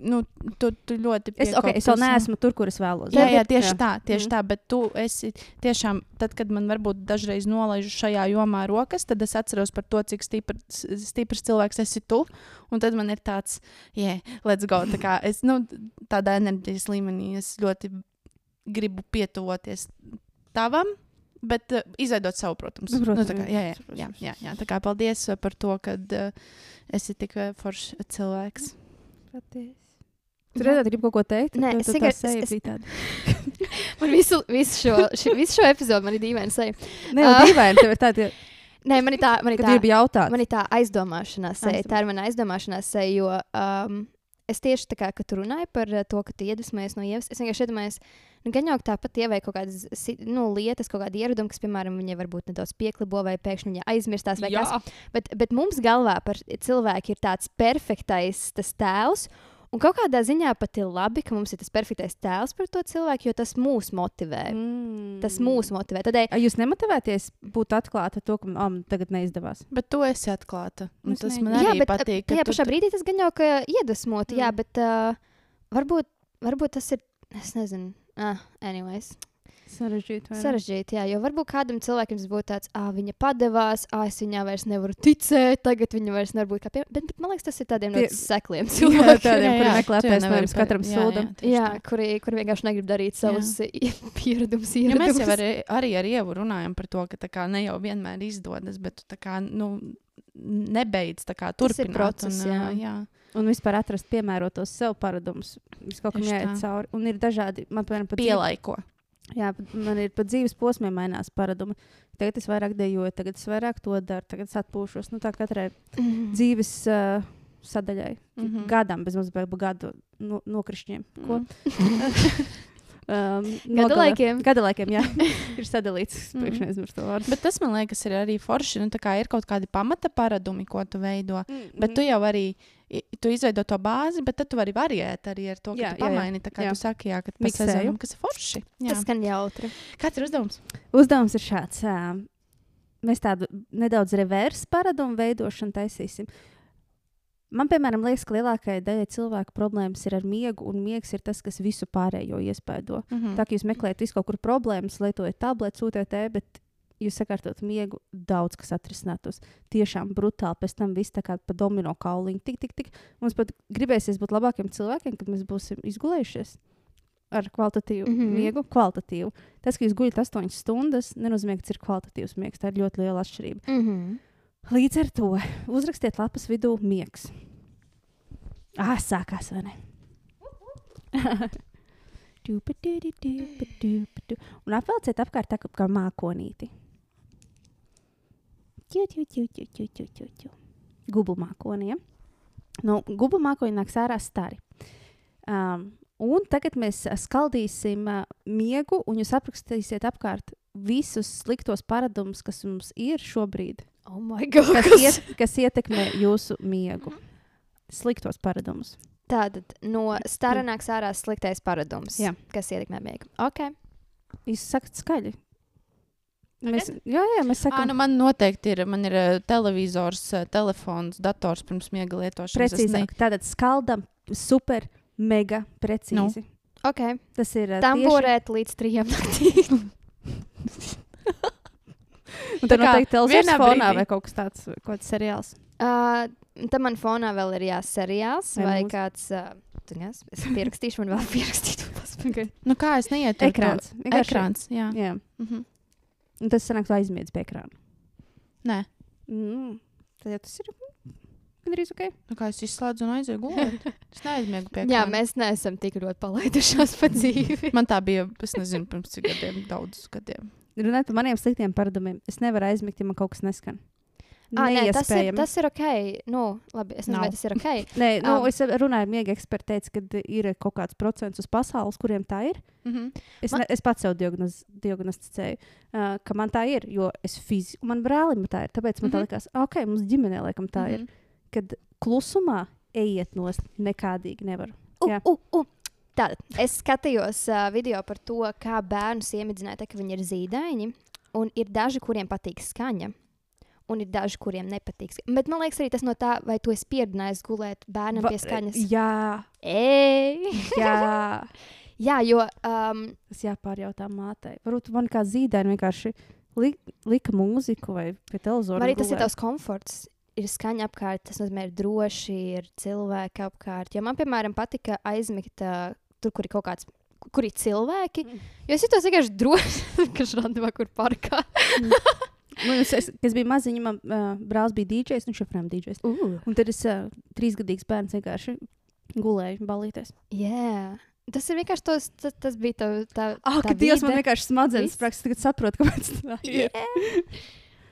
Nu, tu, tu ļoti. Es, okay, es vēl neesmu tur, kur es vēlos. Jā, jā tieši jā. tā, tieši mm. tā. Bet tu esi tiešām, tad, kad man varbūt dažreiz nolaižu šajā jomā rokas, tad es atceros par to, cik stipr, stiprs cilvēks esi tu. Un tad man ir tāds, yeah, let's go. Tā kā es nu, tādā enerģijas līmenī es ļoti gribu pietuvoties tavam Bet uh, izveidot savu, protams. Nu, protams nu, kā, jā, jā, jā, jā, jā. Tā kā paldies uh, par to, ka uh, esi tik foršs cilvēks. Paldies. Tur redzat, grib kaut ko teikt. Nē, es tikai tādu. man visu, visu, šo, ši, visu šo epizodu man ir dīvaini seja. Nē, uh, dīvaini, tev ir tāda. Nē, man ir tā, man ir tā, man ir tā aizdomāšanās seja. Tā ir mana aizdomāšanās seja, jo um, es tieši tā kā, tu runāji par to, ka tu iedvesmojies no ievas, es vienkārši iedomājos, Nu, gan jau tāpat ievai kaut kādas nu, lietas, kaut kāda ieraduma, kas, piemēram, viņai varbūt nedaudz pieklibo vai pēkšņi viņa aizmirstās. Kas, bet, bet mums galvā par cilvēku ir tāds perfektais tas tēls. Un kaut kādā ziņā pat ir labi, ka mums ir tas perfektais tēls par to cilvēku, jo tas mūs motivē. Mm. Tas mūs motivē. Tādēļ... Jūs nemotivēties būt atklāta to, ka man tagad neizdevās. Bet tu esi atklāta. Tas man arī jā, bet, patīk. Jā, pašā tu... brīdī tas gan jau ka iedvesmot, mm. jā, bet uh, varbūt, varbūt tas ir, es nezinu, Ah, anyways. Sarežģīti. Sarežģīti, jā, jo varbūt kādam cilvēkam tas būtu tāds, ah, viņa padevās, ah, es viņai vairs nevaru ticēt, tagad viņa vairs nevar būt kā pie... Bet, bet man liekas, tas ir tādiem ļoti sekliem cilvēkiem. Jā, tādiem, kuri meklē taisnības katram sūdam. Jā, jā kuri, kuri vienkārši negrib darīt savus pieradumus. Ja mēs jau arī, arī ar Ievu runājam par to, ka kā, ne jau vienmēr izdodas, bet tu kā, nu, nebeidz kā, turpināt. Process, un, jā. jā. Un vispār atrast piemērotos sev paradumus. Viņš kaut kam jāiet cauri. Un ir dažādi, man piemēram, pat pielaiko. Jā, man ir pat dzīves posmiem mainās paradumi. Tagad es vairāk dejoju, tagad es vairāk to daru, tagad es atpūšos. Nu, tā katrai mm -hmm. dzīves uh, sadaļai, mm -hmm. gadam, bez mazliet gadu no, nokrišņiem. Mm -hmm. Um, gada laikiem. Gada laikiem, jā. ir sadalīts. Es priekšā aizmirsu to vārdu. Bet tas, man liekas, ir arī forši. Nu, ir kaut kādi pamata paradumi, ko tu veido. Mm -hmm. Bet tu jau arī tu izveido to bāzi, bet tad tu vari variēt arī ar to, ka jā, tu pamaini. Jā, jā. Tā kā jā. tu saki, jā, ka tas ir kas ir forši. Jā. Tas skan jautri. Kāds ir uzdevums? Uzdevums ir šāds. Uh, mēs tādu nedaudz reversu paradumu veidošanu taisīsim. Man, piemēram, liekas, ka lielākajai daļai cilvēku problēmas ir ar miegu, un miegs ir tas, kas visu pārējo iespaido. Mm -hmm. Tā kā jūs meklējat visu kaut kur problēmas, lietojat tabletes, UTT, bet jūs sakārtot miegu, daudz kas atrisinātos. Tiešām brutāli. Pēc tam viss tā kā pa domino kauliņu. Tik, tik, tik. Mums pat gribēsies būt labākiem cilvēkiem, kad mēs būsim izgulējušies. Ar kvalitatīvu mm -hmm. miegu, kvalitatīvu. Tas, ka jūs guļat 8 stundas, nenozīmē, ka tas ir kvalitatīvs miegs. Tā ir ļoti liela atšķirība. Mm -hmm. Līdz ar to uzrakstiet lapas vidū miegs. Ah, sākās vai ne? Un apvelciet apkārt tā kā mākonīti. Gubu mākoniem. No gubu mākoņa nāks ārā stari. Um, un tagad mēs skaldīsim uh, miegu, un jūs aprakstīsiet apkārt visus sliktos paradumus, kas mums ir šobrīd. Oh God, kas, iet, kas ietekmē jūsu miegu? Sliktos paradumus. Tātad no stara nāks ārā sliktais paradums, jā. kas ietekmē miegu. Okay. Jūs sakat skaļi. Mēs, jā, jā, mēs sakām, nu man noteikti ir, man ir televizors, telefons, dators pirms miega lietošanas. Precīzāk, ne... tātad skaldam super, mega precīzi. Nu. Okay. Tas ir uh, Tamborēt līdz trijiem naktī. Un kā noteikti televizors fonā brīdī- vai kaut kas tāds, kaut kāds seriāls. uh, tam man fonā vēl ir jāseriāls Vai vai, mūzika? kāds. Uh, nes, es pierakstīšu, man vēl pierakstīt. Okay. Nu, kā es neietu? Ekrāns. Ekrāns, jā. Jā. Mhm. Un tas sanāks aizmiedz pie ekrāna. Nē, Mm. Tad jau tas ir gandrīz ok. nu, kā es izslēdzu un aizēju gulēt. Es neaizmiegu pie Jā, ekrāna. mēs neesam tik ļoti palaidušās pa dzīvi. Man tā bija, es nezinu, pirms cik gadiem, daudzus gadiem. Runājot par maniem sliktiem paradumiem, es nevaru aizmigt, ja man kaut kas neskan. Ah, nē, tas, ir, tas ir ok. Nu, labi, es nezinu, Nav. vai tas ir ok. Nē, nu, Um, es runāju, miega eksperti teica, ka ir kaut kāds procents uz pasaules, kuriem tā ir. Mhm. Es, Man- ne, es pats sev diagnoz, diagnosticēju, uh, ka man tā ir, jo es fiziski, man brālim tā ir. Tāpēc man mm Mhm. -hmm. tā likās, ok, mums ģimenē laikam tā mm -hmm. ir. Kad klusumā ejiet nost, nekādīgi nevaru. U, Jā. u, u. Tātad es skatījos uh, video par to, kā bērnus iemidzināt, ka viņi ir zīdaiņi. Un ir daži, kuriem patīk skaņa. Un ir daži, kuriem nepatīk. Bet man liekas, arī tas no tā, vai tu esi pieradinājis gulēt bērnam pie skaņas. Jā, Ej! jā. Jā, jo um, Tas jāpārjautā mātei. Varbūt man kā zīdaiņa vienkārši li, lika mūziku vai pie televizora. arī tas ir tavs komforts. Ir skaņa apkārt, tas nozīmē, ir droši, ir cilvēki apkārt. Jo man, piemēram, patika aizmigt uh, tur, kur ir kaut kāds, kur ir cilvēki. Mm. Jo es jutos vienkārši droši, ka šādi kur parkā. Nu, es, es, es biju maziņš, man uh, brālis bija DJs, viņš joprojām DJs. Uh. Un tad es uh, trīsgadīgs bērns vienkārši gulēju balīties. Jā. Tas ir vienkārši tos, tas, tas bija tā, tā, Ah, ka Dievs man vienkārši smadzenes sprāgs, tagad saprotu, kāpēc tā ir. Yeah.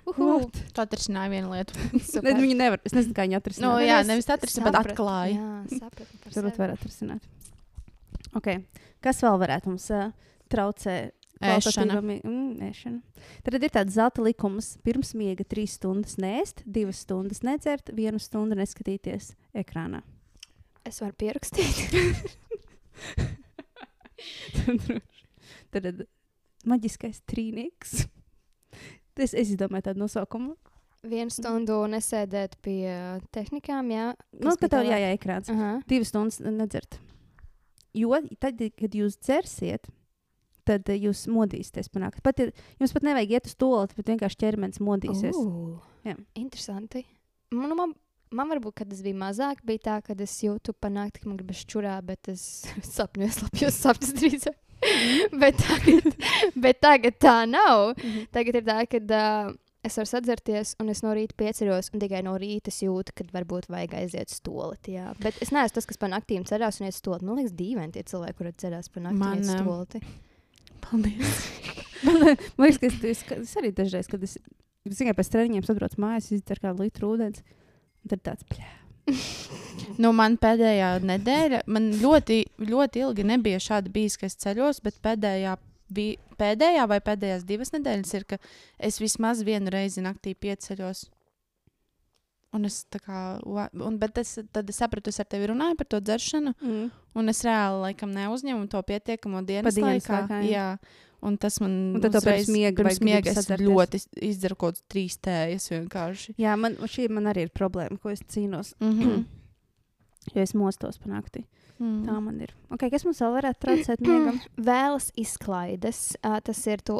Uhu. Tā atrisināja vienu lietu. Ne, viņi nevar, es nezinu, kā viņi Nu, atrisināt. jā, es nevis atrisināja, bet atklāja. Jā, sapratu sevi. varētu atrisināt. Okay. Kas vēl varētu mums uh, traucēt? Ēšana. Mm, ēšana. Tad ir tāds zelta likums. Pirms miega trīs stundas nēst, divas stundas nedzert, vienu stundu neskatīties ekrānā. Es varu pierakstīt. Tad ir maģiskais trīnieks. Es, es izdomāju tādu nosaukumu. Vienu stundu nesēdēt pie tehnikām, jā. Nu, jā, tālāk? jā, ekrāns. Aha. Divas stundas nedzert. Jo tad, kad jūs dzersiet, tad jūs modīsieties. Pat, ir, jums pat nevajag iet uz to, bet vienkārši ķermenis modīsies. Uh, Jā. interesanti. Man, man, man varbūt, kad tas bija mazāk, bija tā, ka es jūtu panākt, ka man gribas čurā, bet es sapņoju, slapjos sapņus drīzāk. bet, tagad, bet tagad tā nav. Mhm. Tagad ir tā, ka uh, es varu sadzerties, un es no rīta pieceļos, un tikai no rīta es jūtu, ka varbūt vajag aiziet stolīt. Jā. Bet es neesmu tas, kas pa naktīm ceļās un iet stolīt. Man liekas, dīvaini tie cilvēki, kuriem ceļās pa naktīm Man, iet um, stolīt. Paldies. Man man liekas, ka es, es, arī dažreiz, kad es, es tikai pēc treniņiem saprotu mājās, izdzeru kādu litru ūdens. Tad tāds pļā. Nu, man pēdējā nedēļa, man ļoti, ļoti ilgi nebija šādi bijis, ka es ceļos, bet pēdējā, vi, pēdējā vai pēdējās divas nedēļas ir, ka es vismaz vienu reizi naktī pieceļos. Un es tā kā, un, bet es, tad es sapratu, es ar tevi runāju par to dzeršanu, Mm. un es reāli laikam neuzņemu to pietiekamo dienas dienas laikā. laikā, jā. jā. Un tas man Un tad tev pirms uzreiz- miega pirms miega es ļoti izdzeru kaut kādas trīs tējas vienkārši. Jā, man šī man arī ir problēma, ko es cīnos. Mm -hmm. Jo es mostos panākti. Mm. Tā man ir. Okay, kas mums vēl varētu traucēt miegam? Vēlas izklaides. Uh, tas ir tu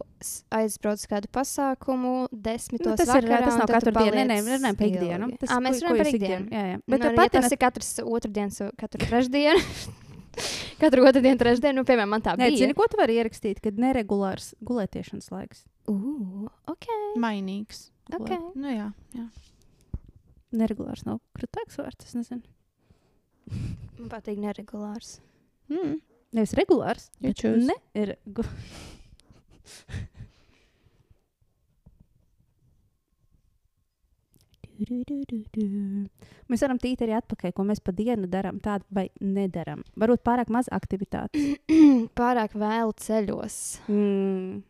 aizbrauc uz kādu pasākumu, desmitos Nu, tas ir vakarā, tas un nav katru dienu. Nē, nē, runājam par ikdienu. Tas, Ā, mēs runājam par jūs ikdienu. Jā, jā. Bet nu, ja tāpat tas ir katrs otrdienas, katru trešdienu. katru otrdienu, trešdienu, nu, piemēram, man tā Nē, bija. zini, ko tu vari ierakstīt, kad neregulārs gulētiešanas laiks. Uh, ok. Mainīgs. Ok. Nu, jā, jā. Neregulārs nav krutāks vārds, es nezinu. Man patīk neregulārs. Mm. Nevis regulārs, ne ir. Gu... Mēs varam tīt arī atpakaļ, ko mēs pa dienu darām, tādu vai nedarām. Varbūt pārāk maz aktivitātes. Pārāk vēlu ceļos. Mm.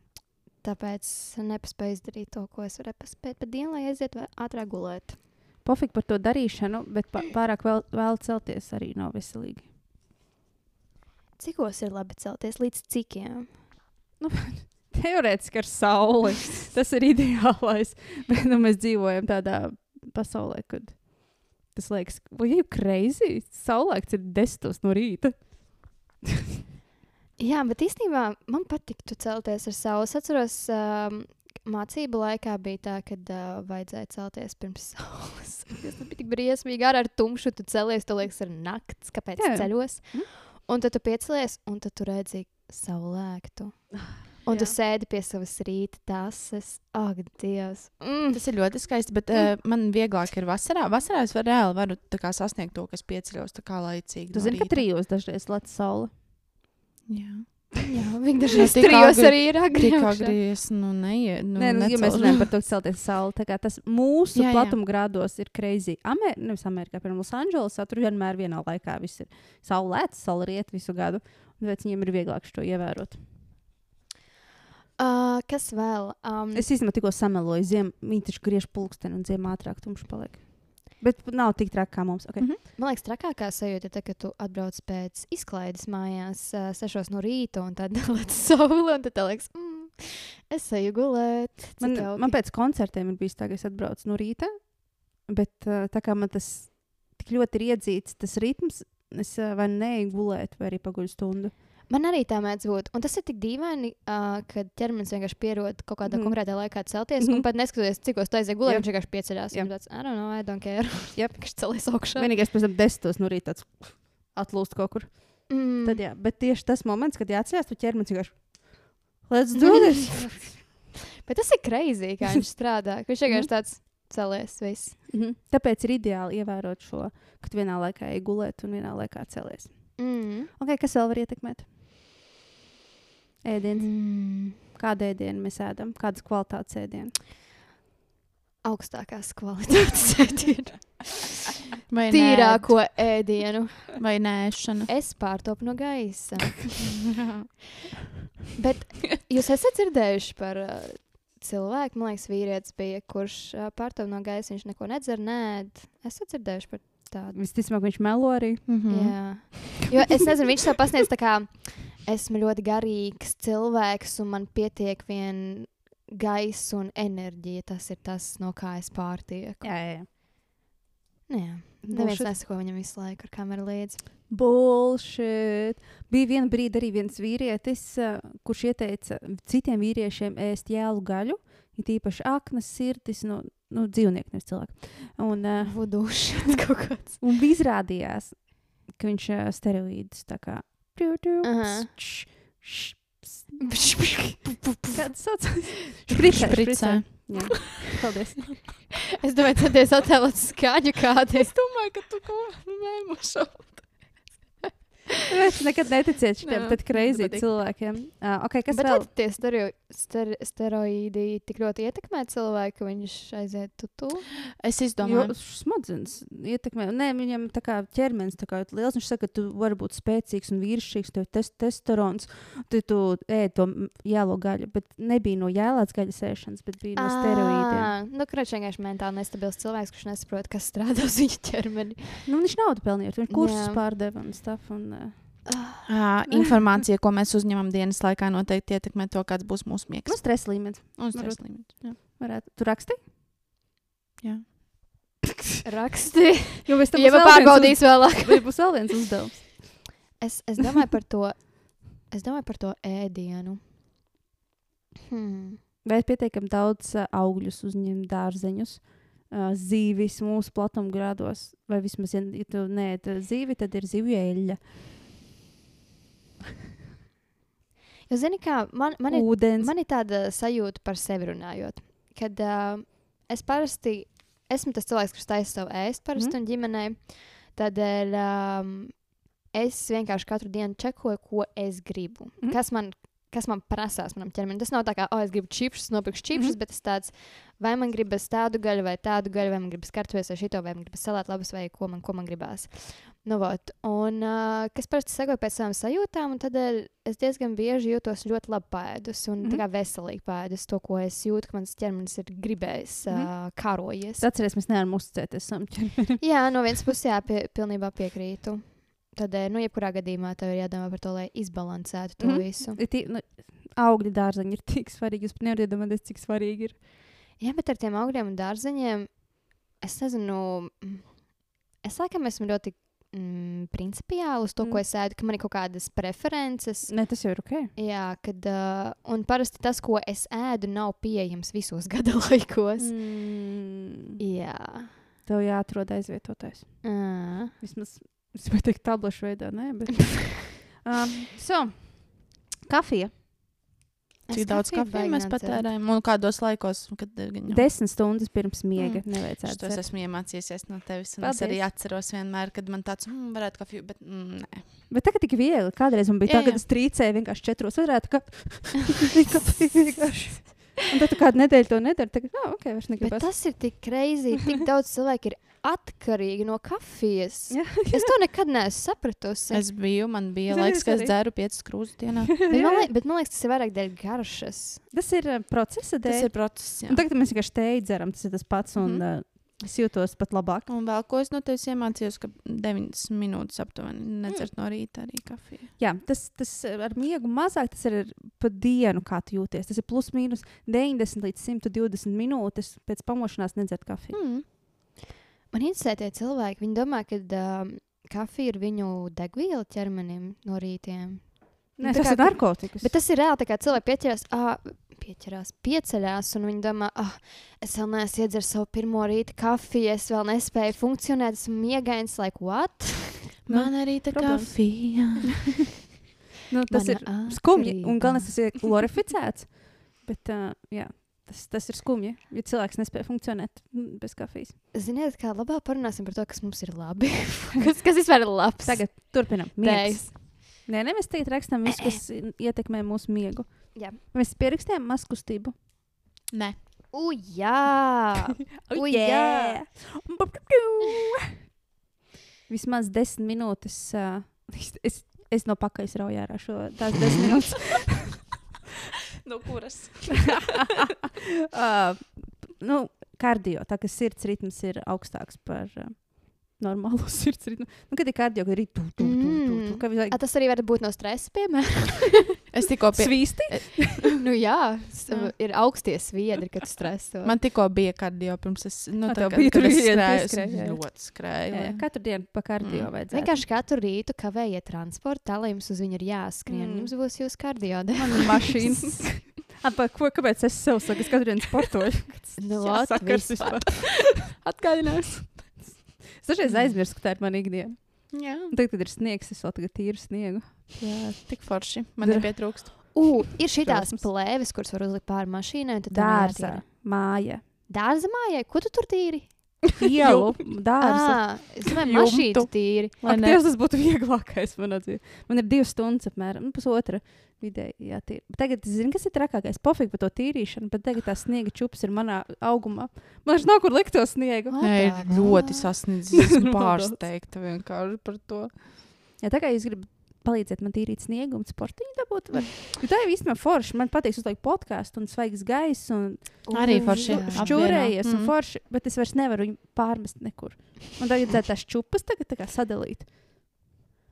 Tāpēc nepaspēju izdarīt to, ko es varēju paspēt pa dienu, lai aizietu ātrāk gulēt. Pofīgi par to darīšanu, bet pārāk vēl, vēl celties arī nav veselīgi. Cikos ir labi celties? Līdz cikiem? Teorētiski ar sauli. Tas ir ideālais. Bet nu, mēs dzīvojam tādā pasaulē, kad tas liekas, vai jau greizi? Saulēkts ir desmitos no rīta. Jā, bet īstenībā man patiktu celties ar sauli. Es atceros, um, mācību laikā bija tā, ka uh, vajadzēja celties pirms saules. Tas bija tik briesmīgi. Ar, ar tumšu tu celies, tu liekas, ir naktis, kāpēc es ceļos. Mhm. Un tad tu piecelies, un tad tu redzi saulēktu. Un tu Jā. sēdi pie savas rīta tases. Ak, Dievs! Mm. Tas ir ļoti skaisti, bet uh, man vieglāk ir vasarā. Vasarā es var, reāli varu tā kā, sasniegt to, kas pieceļos tā kā laicīgi. Tu no zini, ka rīta. trijos dažreiz lec saule. Jā. Jā, viņi dažreiz trijos arī ir agri. Tik agri es nu neiet. Nu, Nē, nu, ja mēs runājam par to, ka celties saule, tā kā tas mūsu Jā, jā. platumgrādos ir crazy. Amer nevis Amerikā, piemēram, Losandželosā, tur vienmēr vienā laikā viss ir saulēts, saule riet visu gadu. un Tāpēc viņiem ir vieglāk šo ievērot. Uh, kas vēl? Um, Es īstenībā tikko sameloju, ziem, viņi taču griež pulksteni un ziemā ātrāk tumšs paliek. Bet nav tik traki kā mums. Okay. Mhm. Man liekas, trakākā sajūta ir tā, ka tu atbrauc pēc izklaides mājās, uh, sešos no rīta, un tad neliec saule, un tad liekas, mm, es eju gulēt. Man, jauki." man pēc koncertiem ir bijis tā, ka es atbraucu no rīta, bet uh, tā kā man tas tik ļoti ir iedzīts, tas ritms, es uh, vai neeju gulēt, vai arī paguļu stundu. Man arī tā mēdz būt. Un tas ir tik dīvaini, uh, kad ķermenis vienkārši pierod kaut kādā Mhm. mm. konkrētā laikā celties. Mm Mhm. -hmm. Un pat neskatoties, cik tā aizēja gulēt, Jā. viņš vienkārši pieceļās. Jā. Jā, tāds, I don't know, I don't care. Jep. Viņš celies augšā. Vienīgais pēc tam desmitos no rīta atlūst kaut kur. Mm. Tad, jā, bet tieši tas moments, kad jāatcerās, tu ķermenis vienkārši. Let's do this! Bet tas ir kreizīgi, kā viņš strādā. ka Viņš vienkārši tāds celies. Viss. Mhm. Tāpēc ir ideāli ievērot šo, ka tu vienā laikā ej gulēt un vienā laikā celies. Mm. Okay, kas vēl var ietekmēt? Ēdiens. Mm. Kādu ēdienu mēs ēdam? Kādas kvalitātes ēdienu? Augstākās kvalitātes ēdienu. Vai Tīrāko ēdienu. nē, vai nēšana. Es pārtopu no gaisa. Bet jūs esat dzirdējuši par uh, cilvēku, man liekas, vīrietis bija, kurš uh, pārtopu no gaisa, viņš neko nedzer, nē, esat dzirdējuši par tādu. Visticamāk, viņš melo arī. Mhm. Jā. Jo es nezinu, viņš to pasniedz tā kā esmu ļoti garīgs cilvēks un man pietiek vien gaisa un enerģija. Tas ir tas, no kā es pārtieku. Jā, jā. jā. Nu Jā. Neviens nesako viņam visu laiku ar kameru līdzi. Bullshit. Bija viena brīdi arī viens vīrietis, kurš ieteica citiem vīriešiem ēst jēlu gaļu, it īpaši aknas, sirdis, nu, nu dzīvnieku, nevis cilvēku. Un, uh, Vudūšs kaut kāds. un izrādījās, ka viņš uh, steroīdus tā kā. Ps, š, š, es Kāds sauc? Špricē. Špricē. Jā. Paldies. domāju, centies attēlot skaņu kādu. Es domāju, ka tu ko mēmu šo. Es nekad neticēju šiem tad crazy patīk. cilvēkiem. Uh, okay, kas Bet vēl? vai tie stereo, ster, steroīdi tik ļoti ietekmē cilvēku, ka viņš aiziet tutu? Es Jo izdomāju. smadzenes ietekmē. Nē, viņam tā kā ķermenis tā kā ļoti liels. Viņš saka, ka tu vari būt spēcīgs un vīrišķīgs, tev ir tes testosterons, tu, tu ēd to jēlo gaļu. Bet nebija no jēlāts gaļas ēšanas, bet bija no steroīdiem. Nu, kurš vienkārši mentāli nestabils cilvēks, kurš nesaprot, kas strādā uz viņa ķermeni. Nu, viņš naudu pelnīja, viņš kursus pārdeva un stuff. Un, uh, Uh, informācija, ko mēs uzņemam dienas laikā, noteikti ietekmē to, kāds būs mūsu nu, miegs. stresa līmenis. Un stresa līmenis. jā. Varētu. Tu raksti? Jā. Raksti. Jo mēs tam Ja būs vēl viens pārbaudīs vēlāk. uz- būs vēl viens uzdevums. Es, es domāju par to. Es domāju par to ēdienu. Hmm. Vai pietiekami daudz uh, augļus uzņemt, dārzeņus, uh, zīvis mūsu platumgrādos? Vai vismaz, ja, ja tu neēd zīvi, tad ir zivju eļļa, Jo, zini, kā man, man, ir, ūdens. man ir tāda sajūta par sevi runājot, kad uh, es parasti esmu tas cilvēks, kurš taisa savu ēst parasti mm. un ģimenē. Tādēļ um, es vienkārši katru dienu čekoju, ko es gribu. Mm. Kas man kas man prasās manam ķermenim. Tas nav tā kā, oh, es gribu čipsus, nopirkšu čipsus, mm. -hmm. bet tas tāds, vai man gribas tādu gaļu, vai tādu gaļu, vai man gribas kartuves, vai šito, vai man gribas salāt labas, vai ko man, ko man gribās. Nu, vot. un uh, kas parasti sekoja pēc savām sajūtām, un tādēļ es diezgan bieži jūtos ļoti labi pēdus un mm. -hmm. veselīgi pēdus to, ko es jūtu, ka mans ķermenis ir gribējis, mm. -hmm. uh, karojies. Atcerieties, mēs nevaram uzticēties savam ķermenim. Jā, no vienas puses, jā, pie, pilnībā piekrītu. Tad, eh, nu, jebkurā gadījumā tev ir jādomā par to, lai izbalansētu to mm. -hmm. visu. Tī- nu, Augļi, dārzeņi ir tik svarīgi. Jūs pat nevarat iedomāties, cik svarīgi ir. Jā, bet ar tiem augļiem un dārzeņiem es nezinu, es laikam esmu ļoti mm, principiāli uz to, Mm. ko es ēdu, ka man ir kaut kādas preferences. Ne, tas jau ir ok. Jā, kad, uh, un parasti tas, ko es ēdu, nav pieejams visos gada laikos. Mm. Jā. Tev jāatrod aizvietotājs. Uh. Vismaz, es gribēju teikt, tablešu veidā, nē, bet. um, so, kafija. Cik daudz kafijas mēs patērējam un kādos laikos, kad viņa. Desmit stundas pirms miega. Mm. Nevajadzētu. Dzert. esmu iemācījies no tevis. Es arī atceros vienmēr, kad man tāds mm, varētu kafiju, bet mm, nē. Bet tagad tik viegli. Kādreiz man bija Jā, tā, ka jā. es trīcēju vienkārši četros. Varētu, ka kafija vienkārši. Un tad kādu nedēļu to nedari. Tagad, ah, ok, vairs Bet negribu. tas ir tik kreizī. Tik daudz cilvēku ir atkarīgi no kafijas. Jā. es to nekad neesmu sapratusi. Es biju, man bija Es laiks, kad arī. es dzēru piecas krūzes dienā. Bet man, liek, bet man liekas, tas ir vairāk dēļ garšas. Tas ir uh, procesa dēļ. Tas ir process. Jā. Un tagad mēs vienkārši teju dzeram. Tas ir tas pats. Un, mm. uh, es jūtos pat labāk. Un vēl ko es no tevis iemācījos, ka 9 minūtes aptuveni nedzert no rīta arī kafiju. Jā, tas, tas ar miegu mazāk, tas ir pa dienu, kā tu jūties. Tas ir plus mīnus 90 līdz 120 minūtes pēc pamošanās nedzert kafiju. Mm. Man interesē tie cilvēki. Viņi domā, ka um, kafija ir viņu degviela ķermenim no rītiem. Nē, tas kā ir narkotikas. Bet tas ir reāli, cilvēki pieķerās, ah, pieķerās, pieceļās, un viņi domā, ah, es vēl neesmu iedzēris savu pirmo rīta kafiju, es vēl nespēju funkcionēt, esmu miegains, like, what? Man arī tā kafija. nu, tas ir Mana skumji. Un galvenais, tas ir glorificēts. Bet, uh, jā, tas, tas ir skumji, ja cilvēks nespēja funkcionēt mm, bez kafijas. Ziniet, kā labāk parunāsim par to, kas mums ir labi. kas, kas vispār ir labs? Tagad turpinām. Miegs. Nē, ne, mēs tagad rakstam visu, kas ietekmē mūsu miegu. Jā. Mēs pierakstījām maskustību. Nē, U, jā! Oh. Vismaz desmit minūtes. Uh, es, es, es no pakaļas rauju ārā šo tās desmit minūtes. No kuras? uh, nu, kardio, tā ka sirds ritms ir augstāks par uh, normālo sirds ritmu. Nu, kad ir kardio, kad ir tu, tu, tu, tu, tu, Mm. ka vajag A, tas arī var būt no stresa, piemēram. Es tikko pie... svīsti. nu, jā, Jā. ir augstie sviedri, kad tu streso. Man tikko bija kardio pirms es, nu, Ah, tā kā, tur skrēju, ļoti skrēju. Katru dienu pa kardio Mm. vajadzētu. Vienkārši katru rītu kavējiet transportu, tā lai jums uz viņu ir jāskrien. Mm. Jums būs jūsu kardio. Man ir mašīna. Apa, ko, kāpēc es sev saku? Es katru dienu sportoju. Nu, sakars vispār. Atgādinājums. Dažreiz aizmirstu, ka tā ir mana ikdiena. Jā, Un tagad, kad ir sniegs, es vēl tagad tīru sniegu. jā, tik forši. Man Dar- nepietrūkst. U, ir šīs Šausmas. plēves, kuras var uzlikt pāri mašīnai. nejātīra. māja, Dārza mājai, ko tu tur tīri? Ielu, dārza. Ah, es domāju, mašīnu tīri. Lai Ak, Dievs, tas būtu vieglākais manā dzīvē. Man ir divas stundas apmēram, nu, pusotra vidēji jātīra. Bet Tagad es zinu, kas ir trakākais. Pofīgi par to tīrīšanu, bet tagad tā sniega čups ir manā augumā. Man viņš nav kur likt to sniegu. Nē, ļoti sasniedzis. Esmu pārsteigta vienkārši par to. Jā, tā kā jūs gribat palīdzēt man tīrīt sniegu un sportiņu dabūt, var. Jo tā ir īstenībā forši. Man patīk uzlikt podkāstu un svaigs gaiss un Arī U, forši. šķūrējies un Mm. forši, bet es vairs nevaru viņu pārmest nekur. Man tagad tā tās čupas tagad tā kā sadalīt.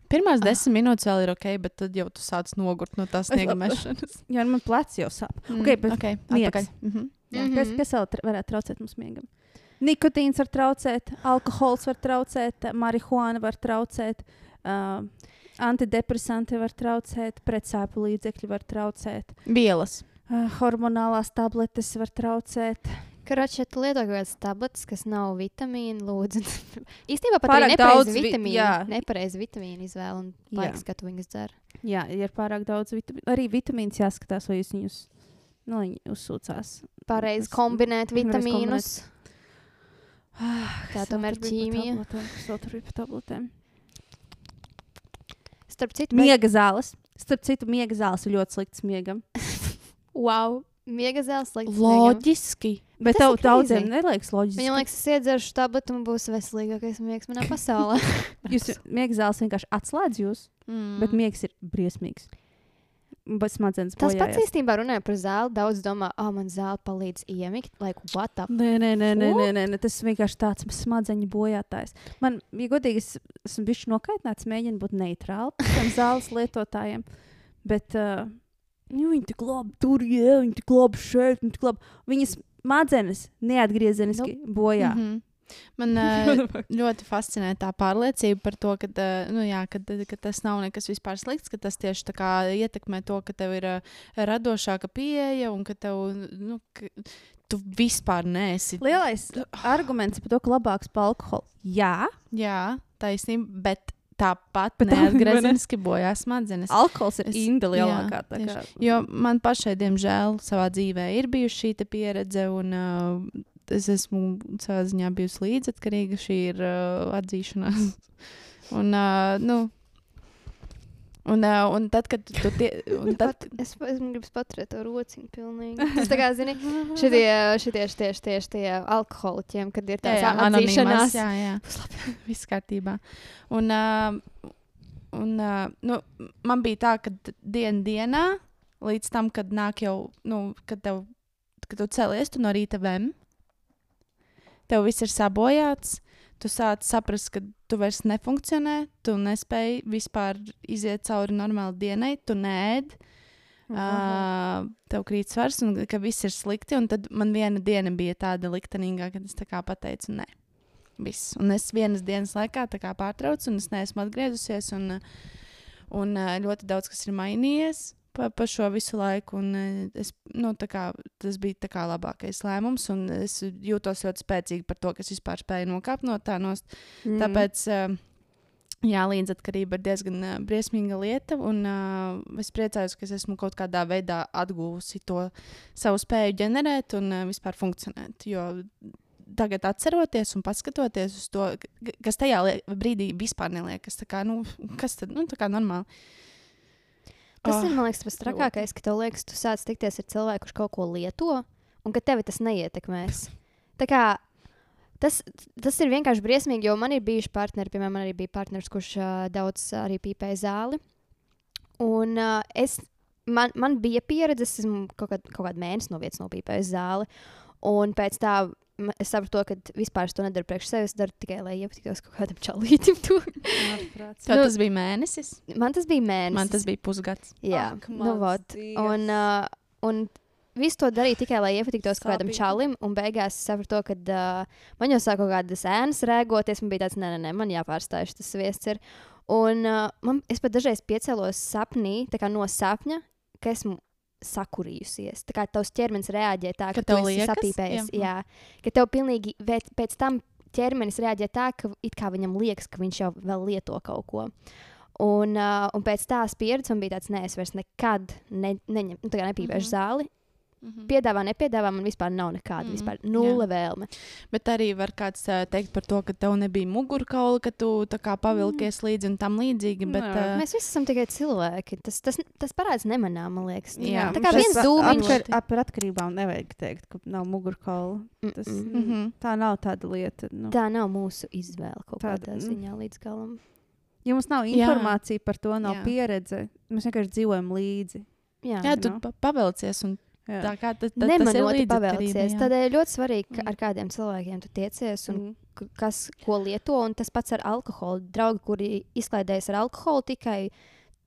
Pirmās Ah. desmit minūtes vēl ir ok, bet tad jau tu sāc nogurt no tās sniega mešanas. Jā, man plecs jau sāp. Mm, Ok, bet okay, atpakaļ. Mhm. Jā, Mhm. kas, kas vēl tra varētu traucēt mums miegam? Nikotīns var traucēt, alkohols var traucēt, marihuāna var traucēt, uh, antidepresanti var traucēt, pretsāpju līdzekļi var traucēt, Vielas. uh, hormonālās tabletes var traucēt. Ja tu lieto kaut kādas tabletes, kas nav vitamīni, lūdzu. Īstenībā pat Pārāk daudz vitamīnu, jā. nepareizi vitamīnu izvēle un Jā. laiks, ka tu viņus dzer. Jā, ir pārāk daudz vitamīnu. Arī vitamīns jāskatās, vai jūs viņus nu, uzsūcās. Pareizi kombinēt vitamīnus. Ah, Tā tomēr pa ķīmija. vēl tur bija pa tabletēm? Starp citu, Miega zāles. Starp citu, miega zāles ir ļoti sliktas miegam. wow, miega zēles slikts. Loģiski. Bet Tas tev daudziem neliekas loģiski. Viņam liekas, es iedzeršu tableti un būs veselīgākais miegs manā pasaulē. Jūs miega zāles vienkārši atslēdz jūs, Mm. bet miegs ir briesmīgs. Bet smadzenes Tas pats bojājās. īstenībā runāja par zāli. Daudz domā, ah, oh, man zāle palīdz iemigt. Like, what up? Nē, nē, nē, nē, nē, nē, nē, tas vienkārši tāds smadzeņu bojātājs. Man, ja godīgi, es esmu bijis nokaitināts, mēģinu būt neitrāli tiem zāles lietotājiem. Bet uh, nu, viņi tik labi tur, jā, viņi tik labi šeit, viņi tik labi. Viņas smadzenes neatgriezeniski bojā. Mhm. Man uh, ļoti fascinē tā pārliecība par to, ka, uh, nu, jā, ka, ka tas nav nekas vispār slikts, ka tas tieši ietekmē to, ka tev ir uh, radošāka pieeja un ka tev, nu, ka tu vispār neesi. Lielais arguments par to, ka labāks par alkoholu. Jā, Jā, taisnība, bet tāpat neatgriezeniski bojā smadzenes. alkohols ir inda lielākā. kā- Jo man pašai, diemžēl, savā dzīvē ir bijusi šī pieredze, un uh, es esmu savā ziņā bijusi līdzatkarīga. Šī ir uh, atzīšanās. un, uh, nu, un, uh, un tad, kad tu tie, un tad, es, es gribu paturēt to rociņu pilnīgi. Tas tā kā, zini, šitie, šitie, šitie, šitie, šitie alkoholiķiem, kad ir tāds atzīšanās. jā, jā. Viss kārtībā. Un, uh, un uh, nu, man bija tā, ka diena dienā, līdz tam, kad nāk jau, nu, kad tev, kad tu celies, tu no rīta vem, tev viss ir sabojāts. Tu sāc saprast, ka tu vairs nefunkcionē, tu nespēji vispār iziet cauri normālai dienai, tu nēd, uh, tev krīt svars un ka viss ir slikti. Un tad man viena diena bija tāda liktenīgā, kad es tā kā pateicu, nē, viss. Un es vienas dienas laikā pārtraucu, un es neesmu atgriezusies. Un, un ļoti daudz kas ir mainījies pa, pa šo visu laiku. Un, uh, es, nu, kā, tas bija kā labākais lēmums, un es jūtos ļoti spēcīgi par to, ka es vispār spēju nokāpt no tā nost. Mm. Tāpēc. Uh, Jā, līdzatkarība ir diezgan uh, briesmīga lieta, un uh, es priecājos, ka es esmu kaut kādā veidā atguvusi to savu spēju ģenerēt un uh, vispār funkcionēt. Jo tagad, atceroties un paskatoties uz to, kas tajā brīdī vispār neliekas, tā kā, nu, kas tad, nu, tā kā normāli. Tas Ah, ir, man liekas, tas trakākais, ka tev liekas, tu sāc tikties ar cilvēku, kurš kaut ko lieto, un ka tevi tas neietekmēs. Tā kā tas, tas ir vienkārši briesmīgi, jo man ir bijuši partneri, piemēram, man arī bija partneris, kurš uh, daudz arī pīpēja zāli. Un uh, es, man, man bija pieredze, es esmu kaut, kād, kaut kādu mēnesi no vietas nopīpējis zāli. Un pēc tam es sapratu, to, ka vispār es to nedaru priekš sevis, es daru tikai, lai iepatiktos kaut kādam čalītam. Ārprāts. Tā nu- tas bija mēnesis. man tas bija mēnesis. Man tas bija pusgads. Jā, Ak, nu, vot. Un, uh, un visu to darīju tikai, lai iepatiktos kaut kādam čalim, un beigās es sapratu, ka uh, man jau sāk kaut kādas ēnas rēgoties. Man bija tāds, nē, nē, nē man jāpārstāj šis viests. Ir. Un uh, man, es pat dažreiz piecēlos sapnī, tā kā no sapņa, ka esmu sakurījusies. Tā kā tavs ķermenis reaģē tā, Ka ka, tu esi liekas? sapīpējies. Jā. Jā, ka tev pilnīgi pēc tam ķermenis reaģē tā, ka it kā viņam liekas, ka viņš jau vēl lieto kaut ko. Un, uh, un pēc tās pieredzes man bija tāds, nē, es vairs nekad ne, neņem, nu, tā kā nepīpēšu mm -hmm. zāli. Mhm. Piedāvā, nepiedāvā, man vispār nav nekāda, mm, vispār nulle vēlme. Bet arī var kāds uh, teikt par to, ka tev nebija mugurkaula, ka tu tā kā pavilkies līdzi un tam līdzīgi. Bet, Nē. uh, Mēs visi esam tikai cilvēki. Tas, tas, tas parādās nemanā, man liekas. Jā, tā kā Mums viens tas dūmiņš. Atkar, ap atkarībām nevajag teikt, ka nav mugurkaula. Tas, mm. Mhm. Tā nav tāda lieta. Nu. Tā nav mūsu izvēle kaut Tāda, kādā mm. ziņā līdz galam. Ja mums nav Jā. informācija par to, nav Jā. Jā. pieredze, mēs vienkārši dzīvojam līdzi. Jā, jā, tu pa- pavilcies un Jā. tā kā ta, ta, tas ir pavēlcies. jā. Tādēļ ļoti svarīgi, Mm. ar kādiem cilvēkiem tu tiecies un Mm. kas ko lieto. Un tas pats ar alkoholu. Draugi, kuri izklaidējas ar alkoholu, tikai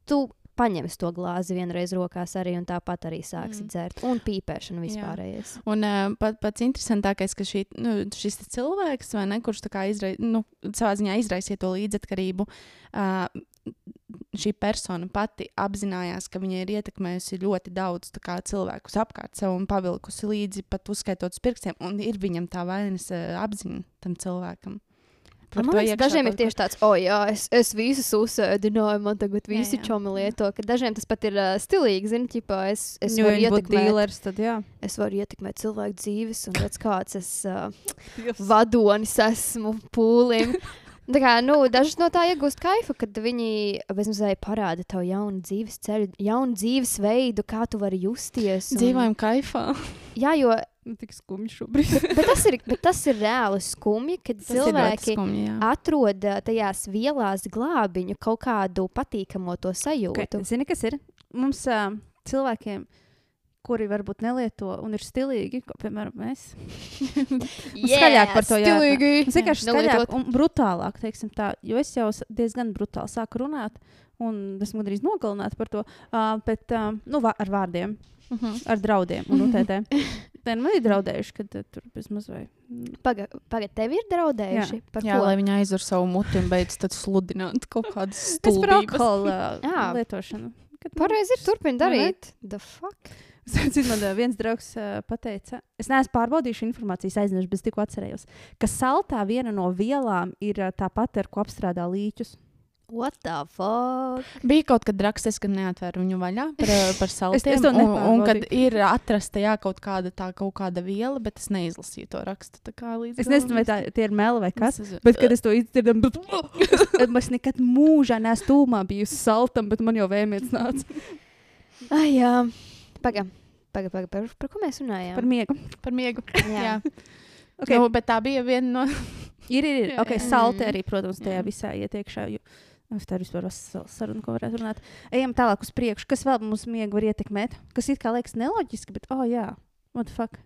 tu paņemsi to glāzi vienreiz rokās arī un tāpat arī sāksi Mm. dzert. Un pīpēšana vispārējais. Un uh, pat, pats interesantākais, ka šī, nu, šis cilvēks, vai ne, kurš izrai, nu, savā ziņā izraisīja to līdzatkarību, uh, šī persona pati apzinājās, ka viņa ir ietekmējusi ļoti daudz kā, cilvēkus apkārt sev un pavilkusi līdzi, pat uzskaitot uz pirkstiem, un ir viņam tā vainas uh, apziņa tam cilvēkam. Par Man liekas, dažiem ir tieši tāds, o, jā, es, es visus uzsēdināju, man tagad visi čomi lieto. Dažiem tas pat ir uh, stilīgi, zini, ķipā, es, es Jo varu ietekmēt. dealers, tad jā. Es varu ietekmēt cilvēku dzīves, un redz, kāds es uh, vadonis esmu pūlim. Tā kā, nu, daži no tā iegūst kaifu, kad viņi bezmazliet parāda tev jaunu dzīves ceļu, jaunu dzīvesveidu, kā tu vari justies. un- Dzīvojam kaifā. Jā, jo Nu, tik skumji šobrīd. bet tas, ir, bet tas ir reāli skumji, kad Tas ir cilvēki skumji, jā. atrod tajās vielās glābiņu kaut kādu patīkamu to sajūtu. Okay. Zini, kas ir? Mums uh, cilvēkiem, kuri varbūt nelieto un ir stilīgi, ko, piemēram, mēs. skaļāk par to stilīgi. Tas vienkārši Jā, skaļāk un brutālāk, teiksim tā, jo es jau diezgan brutāli sāku runāt, un esmu gandrīz nogalināta par to, uh, bet uh, nu, ar vārdiem, Mhm. ar draudiem un UTT. Nē, nu, man ir draudējuši, ka uh, tur bezmaz vai. Pagaid, paga, tev ir draudējuši? Par Jā, ko? lai viņi aizver savu muti un beidz tad sludināt kaut kādas Es par stulbības. alkohola uh, Jā. lietošanu. Nu, Pareizi ir ne? darīt. The Zinu, man viens draugs uh, teica, es neesmu pārbaudījis informācijas, aizmirsu, bet es tikko atcerējos, ka saltā viena no vielām ir uh, tā pati, ar ko apstrādā līķus. What the fuck? Bija kaut kad rakstis, ka neatvēra viņu vaļā par, par saltiem. es to un, un kad ir atrasta jā, kaut kāda tā kaut kāda viela, bet es neizlasīju to rakstu. tā kā līdz Es nezinu, vai tā tie ir meli vai kas. Es- Bet, kad es to izdzirdu, tad es nekad mūžā neesmu tūmā bijusi saltam, bet man jau vēmietis nāca Ai, jā. Paga, paga, paga. Par, par ko mēs runājām? par miegu. par miegu. Jā. jā. Okay. Nu, bet tā bija viena no. Ir, ir, ir. Okay, jā. salti arī, protams, tajā Jā. visā ietiekšā. Jo... Uf, Tā ir vispār vesela saruna, ko varētu runāt. Ejam tālāk uz priekšu. Kas vēl mūsu miegu var ietekmēt? Kas it kā liekas neloģiski, bet, oh, jā, what the fuck?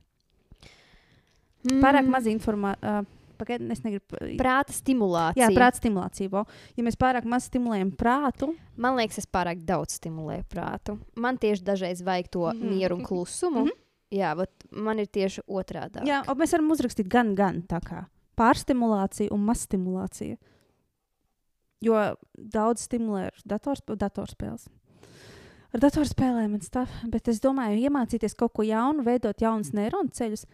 Mm, Pārāk maz informācijas. Uh, Pagaidiet, es negribu. Prāta stimulācija. Jā, prāta stimulācija. Vo. Ja mēs pārāk maz stimulējam prātu, Man liekas, es pārāk daudz stimulēju prātu. Man tieši dažreiz vajag to mm Mhm. -hmm. mieru un klusumu. Mm Mhm. -hmm. Jā, bet man ir tieši otrādi. jā, mēs varam uzrakstīt gan, gan tā kā pārstimulācija un mazstimulācija. Jo daudz stimulē ar dators, datorspēles. Ar datorspēlēm un tā, bet es domāju, iemācīties kaut ko jaunu, veidot jaunus neironu ceļus,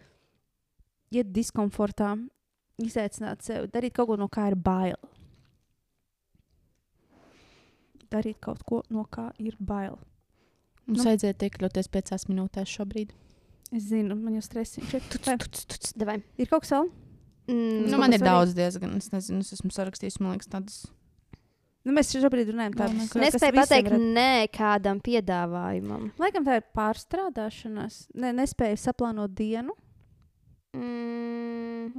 iet diskomfortā, izaicināt sevi, darīt kaut ko, no kā ir bail. Darīt kaut ko, no kā ir bail. Mums Nu. vajadzētu iekļauties piecās minūtēs šobrīd. Es zinu, man jau stresiņš ir. Tuc, tuc, tuc, davai. Ir kaut kas vēl? Mm, Nu, man ir daudz diezgan. Es nezinu, es esmu sarakstījis, man liekas, tādas. Nu, mēs šobrīd runājam par tādu Nespēju pateikt nē kādam piedāvājumam. Laikam tā ir pārstrādāšanās. Ne, nespēju saplānot dienu. Mm,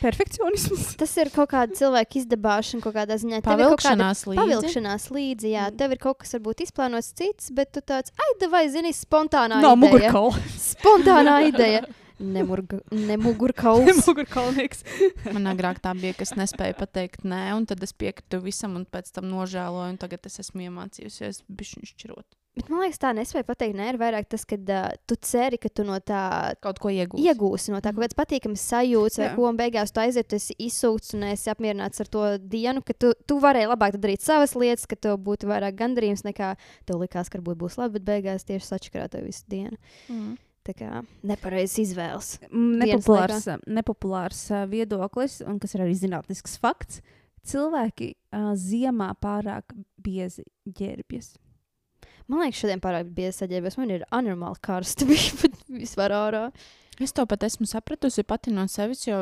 Perfekcionisms. tas ir kaut kāda cilvēka izdabāšana, kaut kādā ziņā. Pavilkšanās līdzi. Pavilkšanās līdzi, jā. Mm. Tev ir kaut kas, varbūt, izplānots cits, bet tu tāds, ai, vai zini, spontānā Nav ideja. mugurkaula. Spontānā ideja. Nemugurkauls. Mugurkaulnieks. Man agrāk tā bija, ka es nespēju pateikt nē, un tad es piekritu visam, un pēc tam nožēloju, un tagad es esmu iemācījusies bišķiņu šķirot. Bet man liekas, tā nespēja pateikt, nē, ir vairāk tas, ka uh, tu ceri, ka tu no tā Kaut ko iegūst. iegūsi, no tā kaut kādas patīkamas sajūtas, vai Jā. ko, un beigās tu aiziet, tu esi izsūkts un esi apmierināts ar to dienu, ka tu, tu varēji labāk darīt savas lietas, ka tev būtu vairāk gandarījums nekā tev likās, ka varbūt būs labi, bet beigās tieši sačakarā tev visu dienu. Mm. Tā kā nepareizs izvēles. Mm, Nepopulārs, nepopulārs viedoklis, un kas ir arī zinātnisks fakts. Cilvēki uh, ziemā pārāk biezi ģērbjas. Man liekas, šodien pārāk bija saģērbies. Man ir anormāli karsti bija vispār ārā. Es to pat esmu sapratusi pati no sevis, jo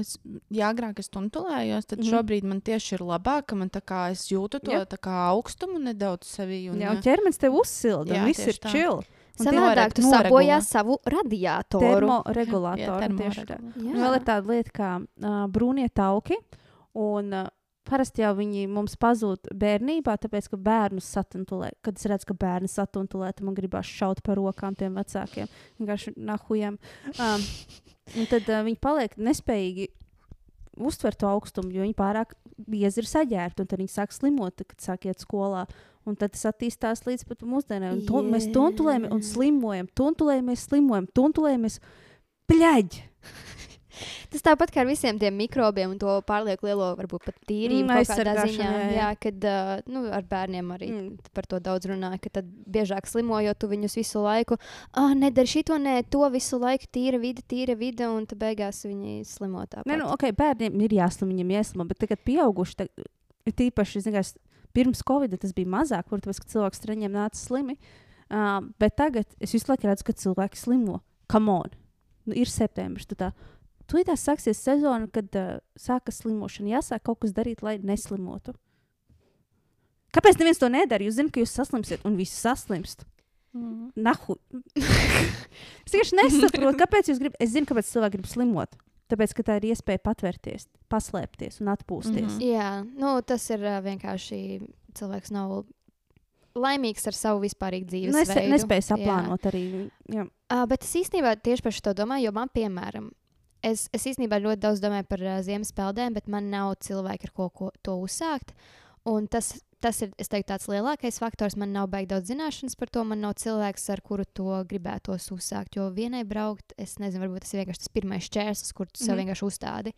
es, ja agrāk es tuntulējos, tad mm. šobrīd man tieši ir labāk, ka man tā kā es jūtu to Jā. augstumu nedaudz sevī. Un, Jā, un ķermenis tev uzsilda, Jā, un viss ir čili. Un Savādāk tu noregulē. sabojā savu radiatoru. Termoregulātori tieši tā. termoregulātori. Un Vēl ir tāda lieta kā uh, brūnie tauki. Un, uh, Parasti jau viņi mums pazūd bērnībā, tāpēc, ka bērnus satuntulē. Kad es redzu, ka bērni satuntulē, tad man gribās šaut par rokām tiem vecākiem. Vienkārši nahujam. Um, un tad uh, viņi paliek nespējīgi uztvert to augstumu, jo viņi pārāk biezi ir saģērbti. un Tad viņi sāk slimot, kad sāk iet skolā. Un tad tas attīstās līdz pat mūsdienām. Un to- Mēs tuntulējamies un slimojam, tuntulējamies, slimojam, tuntulējamies. Pļaģi! Tas tāpat kā ar visiem tiem mikrobiem un to pārlieku lielo, varbūt pat tīrību Mm, kādā ziņā. jā, Jā, jā. kad uh, nu, ar bērniem arī Mm. par to daudz runāja, ka tad biežāk slimojot, tu viņus visu laiku, ah, nedari šito, nē, to visu laiku tīra vide, tīra vide, un tad beigās viņi slimo tāpat. Nē, nu, ok, bērniem ir jāslim, viņiem jāslim, bet tagad pieauguši, tag, tīpaši, mērā, pirms Covid tas bija mazāk, kur tas cilvēks traņiem nāca slimi. Uh, bet tagad es visu laiku redzu, ka cilvēki slimo. Come on! Nu, ir septembris. Tā, Tūlīt sāksies sezona, kad uh, sākas slimošana. Jāsāk kaut kas darīt, lai neslimotu. Kāpēc neviens to nedara? Jūs zināt, ka jūs saslimsiet un visi saslimst. Mm. Nahu. es vienkārši nesaprotu, kāpēc jūs gribat. Es zinu, kāpēc cilvēki grib slimot. Tāpēc, ka tā ir iespēja patvērties, paslēpties un atpūsties. Mhm. Jā, nu, tas ir uh, vienkārši cilvēks nav laimīgs ar savu vispārīgu dzīves Nes, veidu. nespēja Jā. saplānot arī. Jā. Uh, bet es īstenībā tieši par šo domāju, jo man, piemēram, es, es īstenībā ļoti daudz domāju par uh, ziemas peldēm, bet man nav cilvēki, ar ko, ko to uzsākt. Un tas tas ir teiktu, tāds lielākais faktors. Man nav baigi daudz zināšanas par to. Man nav cilvēks, ar kuru to gribētos uzsākt. Jo vienai braukt, es nezinu, varbūt tas ir vienkārši tas pirmais čērslis, kur tu sev Mhm. vienkārši uzstādi.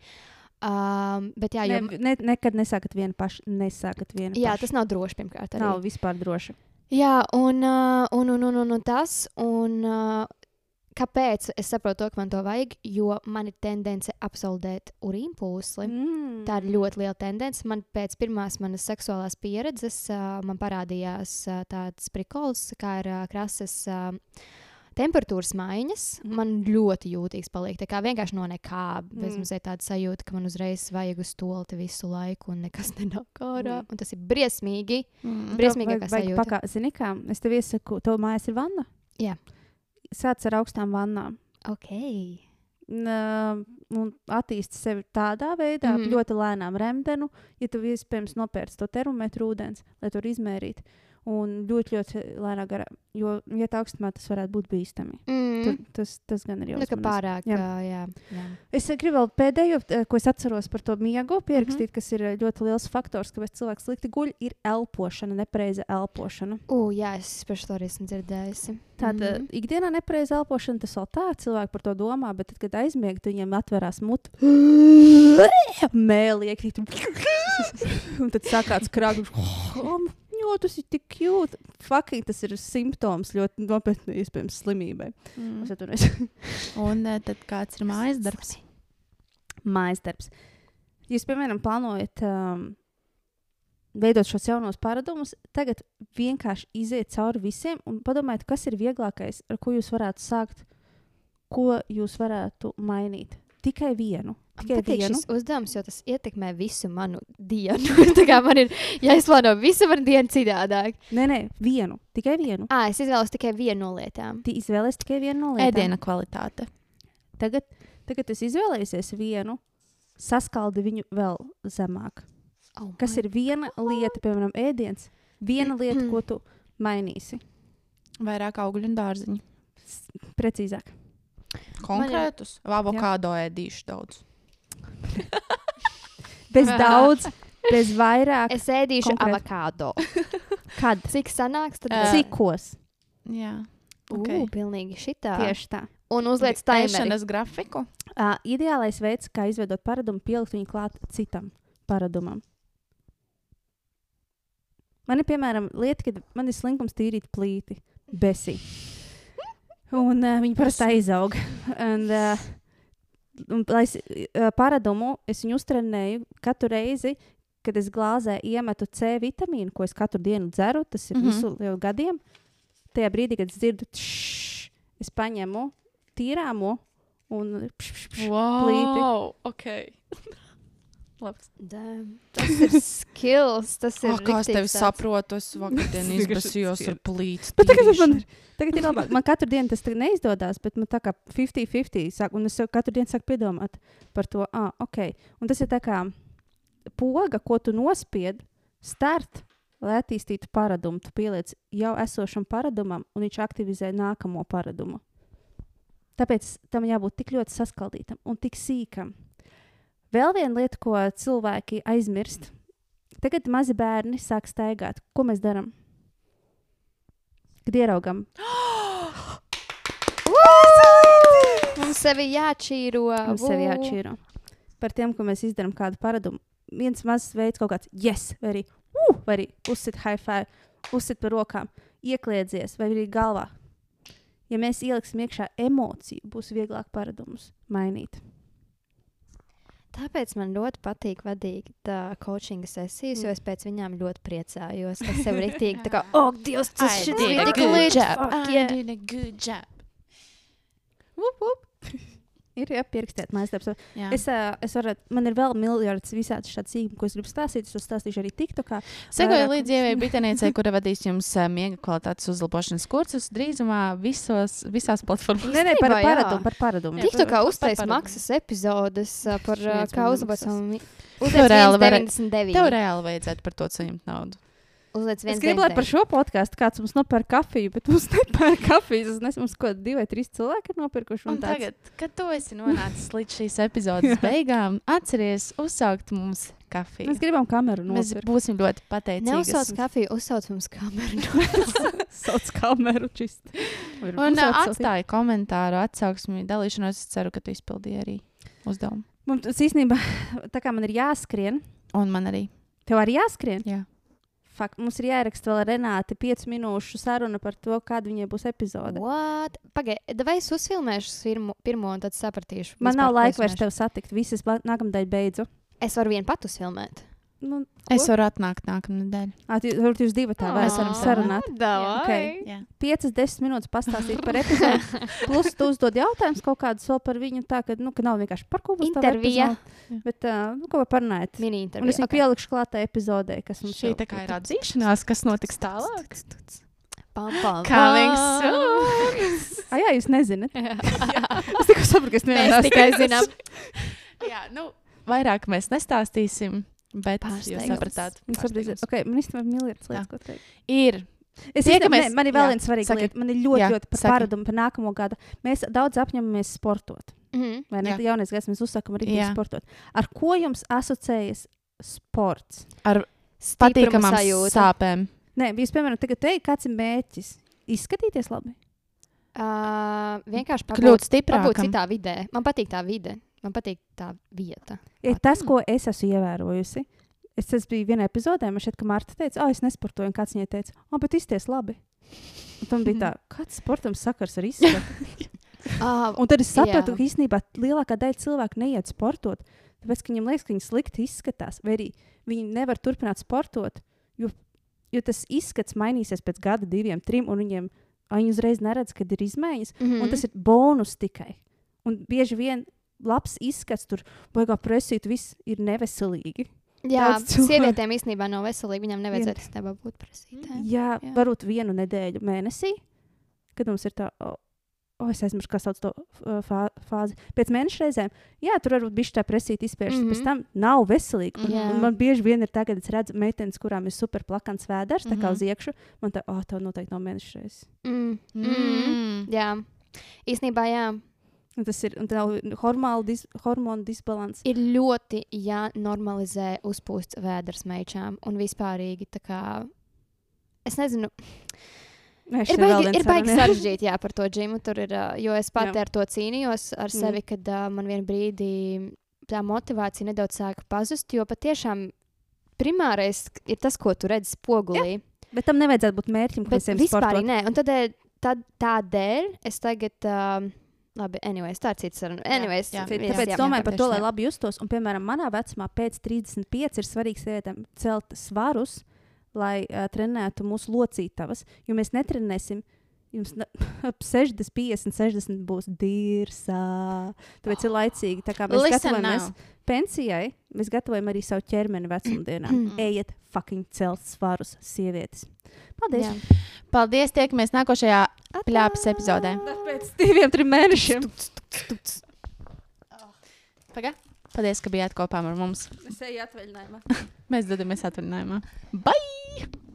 Um, bet jā, jo, Ne, ne, nekad nesākat vienu pašu. Nesākat vienu jā, pašu. tas nav droši pirmkārt. Arī. nav vispār droši. Jā, un, uh, un, un, un, un, un tas. Un, uh, kāpēc es saprotu, to, ka man to vajag? Jo man ir tendence apsaldēt urīnu pūsli. Mm. Tā ir ļoti liela tendence. Man pēc pirmās manas seksuālās pieredzes uh, man parādījās uh, tāds prikols, kā ir uh, krasas uh, temperatūras maiņas. Mhm. Man ļoti jūtīgs paliek. Tā kā vienkārši no nekā. Mm. Ir tāda sajūta, ka man uzreiz vajag uz stolti visu laiku, un nekas nenāk ārā. Mm. Un tas ir briesmīgi. Mm. Briesmīgākā sajūta. Pakā, zini kā, es tev iesaku, tev mājās ir vanna? Jā. Sāc ar augstām vannām. Ok. Un, un attīsti sevi tādā veidā, mm. -hmm. ļoti lēnām remdenu, ja tu iespējams nopērci to termometru ūdens, lai to izmērītu. Un ļoti, ļoti lēnā garā, jo, ja tā augstumā tas varētu būt bīstami. Mm. Tu, tas, tas gan ir ka jāuzmanās. pārāk. Jā. Jā, jā. Es eh, gribu vēl pēdējo, eh, ko es atceros par to miegu, pierakstīt, mm -hmm. kas ir eh, ļoti liels faktors, kāpēc cilvēks slikti guļ, ir elpošana, nepareiza elpošana. U, jā, es par to arī esmu dzirdējusi. Tāda mm. -hmm. ikdienā nepareiza elpošana, tas vēl tā, cilvēki par to domā, bet tad, kad aizmieg, viņiem atverās mutu, mēlī iekrīt, un tad sākās krāpjas. Jo, tas ir tik cute. Fucking, tas ir simptoms ļoti nopietnai iespējams slimībai. Mm. Un eh, tad kāds ir mājas darbs? Mājas darbs. Jūs, piemēram, plānojat um, veidot šos jaunos paradumus, tagad vienkārši iziet cauri visiem un padomājiet, kas ir vieglākais, ar ko jūs varētu sākt, ko jūs varētu mainīt. Tikai vienu. Man Tikai patīk vienu. šis uzdevums, jo tas ietekmē visu manu dienu. Tā kā man ir jāizplāno visu manu dienu citādāk. Nē, nē, vienu. Tikai vienu. À, es izvēlos tikai vienu no lietām. Tu izvēlēsies tikai vienu no lietām. Ēdiena kvalitāte. Tagad, tagad es izvēlēsies vienu, saskaldi viņu vēl zemāk. Oh Kas ir viena lieta, piemēram, ēdiens? Viena lieta, ko tu mainīsi. Vairāk augļu un dārziņu. Precīzāk. Konkrētus. Avokādo ēdīšu daudz. Bez daudz, bez vairāk. Es ēdīšu Konkrēt. avokado. Kad? Cik sanāks, tad Ē. Cikos? Jā. okay. Uh, pilnīgi šitā. Tieši tā. Un taimeri. Ēšanas grafiku. Uh, ideālais veids, kā izveidot paradumu, pielikt viņu klāt citam paradumam. Man ir piemēram lieta, kad man ir slinkums tīrīt plīti, besi. Un uh, viņi parasti aizaug. Un, uh, un, lai es uh, paradumu, es viņu uztrenēju katru reizi, kad es glāzē iemetu C vitamīnu, ko es katru dienu dzeru. Tas ir mm. -hmm. visu jau gadiem. Tajā brīdī, kad es dzirdu, tšš, es paņemu tīrāmo un pš, pš, pš, plīti. Wow! Okay. Labs. Damn. Tas ir skills. Tas ir Oh, kā es tevi tāds- saprotu, es vakardien izbasījos ar plīts. Bet tagad man ir, tagad ir labāk. Man katru dienu tas neizdodas, bet man tā kā 50-50 sāk, un es jau katru dienu sāku piedomāt par to, ah, ok. Un tas ir tā kā poga, ko tu nospied, start, lai attīstītu paradumu. Tu pieliec jau esošam paradumam, un viņš aktivizē nākamo paradumu. Tāpēc tam jābūt tik ļoti saskaldītam un tik sīkam. Vēl viena lieta, ko cilvēki aizmirst. Tagad mazi bērni sāk staigāt. Ko mēs darām? Kad ieraugam, Mums sevi jāčīro. mums sevi jāatšķiro. Par tiem, ko mēs izdarām kādu paradumu. Viens mazs veids, kaut kāds yes, vai arī, uh, vai arī uzsit high five, uzsit par rokām, iekliedzies, vai arī galvā. Ja mēs ieliksim iekšā emociju, būs vieglāk paradumus mainīt. Tāpēc man ļoti patīk vadīt uh, coaching sesijas, jo es pēc viņām ļoti priecājos. Es sev rīktīgi tā kā, oh, Dievs, tas I šis did bija a tik good līdz. job. I yeah. did a good job. Vup, vup. Ir jāpierakstīt mājas darbs. Jā. Es, es varu, man ir vēl miljards visādi šādi sīkumi, ko es gribu stāstīt. Es to stāstīšu arī TikTokā. Sekoju līdzi Ievai Biteniecei, kura vadīs jums miega kvalitātes uzlabošanas kursus drīzumā visos, visās platformās. Nē, nē, par paradumu. Par paradumu. Jā. Tik tā kā par- uztais maksas epizodes par kā uzlabot savu 99. Tev reāli vajadzētu par to saņemt naudu. Uzliec Es viens gribu, lai par šo podkāstu kāds mums nopērk kafiju, bet mums nepērk kafijas. Es nezinu, mums ko divi vai trīs cilvēki ir nopirkuši. Un Un tāds, tagad, kad tu esi nonācis līdz šīs epizodes beigām, atceries uzsākt mums kafiju. mēs gribam kameru Mēs nopirkt. būsim ļoti pateicīgi. Neuzsauc kafiju, uzsauc mums kameru. Sauc kameru čist. Un uh, atstāja komentāru atsauksmi, dalīšanos. Es ceru, ka tu izpildīji arī uzdevumu. Mums tas īstenībā, tā kā man ir jāskrien, Un man arī. tev arī jāskrien. Jā. Fakt, mums ir jāieraksta vēl ar Renāti 5 minūšu saruna par to, kāda viņai būs epizode. What? Pagaidiet, vai es uzfilmēšu pirmo, pirmo un tad sapratīšu? Man nav laika vairs tevi satikt. Visas nākamā beidzu. Es varu vienu patu filmēt. Nu, Es varu atnākt nākamā nedēļa. Ā, tu- Varbūt jūs divi tā varat varam sarunāt. Davai. Jā. 5-10 minūtes pastāstīt par epizodi. Plus, tu uzdod jautājumus kaut kādus vēl par viņu. Tā ka, nu, ka nav vienkārši par ko būs tā Intervija. epizode, Bet, uh, nu, ko var parunāt? Mini Un intervija. es viņu okay. pielikšu klātā epizodē, kas mums Šī tā kā ir atzīšanās, kas notiks tālāk. Pam, pam, Coming soon! Ah, jā, jūs nezināt. es tikai saprotu, ka es nevienu tikai zinām. Jā, nu, vairāk mēs nestāstīsim, bet jūs Pārsteigums. sapratāt. Jūs saprotat, ok, man īstenībā ir miljards lietas, ko teikt. Ir. Es Tiekamies- ne, man ir vēl viena svarīga lieta. Man ir ļoti, Jā, ļoti par saki. paradumu par nākamo gadu. Mēs daudz apņemamies sportot. Mhm. Vai ne? Jā. Jaunais gads mēs uzsākam arī sportot. Ar ko jums asociējas sports? Ar patīkamām sajūta. sāpēm. Nē, jūs, piemēram, tagad teikt, kāds ir mērķis? Izskatīties labi. Uh, vienkārši Kļūt pabūt, pabūt stiprākam. citā vidē. Man patīk tā vide. Man patīk tā vieta. Ir tas, ko es esmu ievērojusi. Es tas biju vienā epizodē, man šķiet, ka Marta teica, ah, es nesportoju, un kāds viņai teica, ah, bet izties labi. Un tam bija tā, kāds sportam sakars ar izskatu. Uh, Un tad es sapratu, Jā. ka īstenībā lielākā daļa cilvēku neiet sportot, tāpēc, ka viņiem liekas, ka viņi slikti izskatās, vai arī viņi nevar turpināt sportot, jo, jo tas izskats mainīsies pēc gada, diviem, trim, un viņiem viņi uzreiz neredz, kad ir izmaiņas, mm un tas ir bonus tikai. Un bieži vien labs izskats tur, baigā presīt, viss ir neveselīgi. Jā, sievietēm īstenībā nav veselīgi. Viņam nevajadzētu īstenībā būt prasītēm. Jā, Jā. varbūt vienu nedēļu mēnesī, kad mums ir tā, o, o es aizmirsu, kā sauc to uh, fā, fāzi. Pēc mēneša reizēm, jā, tur varbūt bija tā presīta izspiežas, mm Mhm. -hmm. pēc tam nav veselīgi. Un, un man bieži vien ir tā, kad es redzu meitenes, kurām ir super plakans vēders, tā kā Mhm. uz iekšu, man tā, oh, tev noteikti nav mēneša reizes. Mm. Mm. Mm. Jā, īstenībā jā. Un tas ir, hormonu, dis, hormonu disbalans. Ir ļoti jānormalizē uzpūsts vēders meičām un vispārīgi tā kā. Es nezinu, Nē, ir baigi, ir baigi sarežģīti jā, par to džimu. Ir, jo es pati Jā. ar to cīnījos ar Mm. sevi, kad uh, man vienā brīdī tā motivācija nedaudz sāka pazust. Jo patiešām primārais ir tas, ko tu redzi spogulī. Bet tam nevajadzētu būt mērķim, kas ir vispār nē, un tādēļ, tad, tādēļ es tagad. Um, Labi, anyways, tā ir cits saruna. Anyways, jā, Tāpēc viss, tāpēc jā. domāju par to, lai labi justos. Un, piemēram, manā vecumā pēc 35 ir svarīgi sievietēm celt svarus, lai uh, trenētu mūsu locītavas. Jo mēs netrenēsim. Jums ap 60, 50, 60 būs dīrsā. Tāpēc ir laicīgi. Tā kā mēs Listen gatavojamies now. pensijai, mēs gatavojam arī savu ķermeni vecumdienām. Ejiet, fucking celt svarus, sievietes. Paldies! Jā. Paldies, tiekamies nākošajā pļāpas epizodē. Pēc diviem, trim mēnešiem. Paga? Paldies, ka bijāt kopā ar mums. Es eju atvaļinājumā. Mēs dodamies atvaļinājumā. Bye!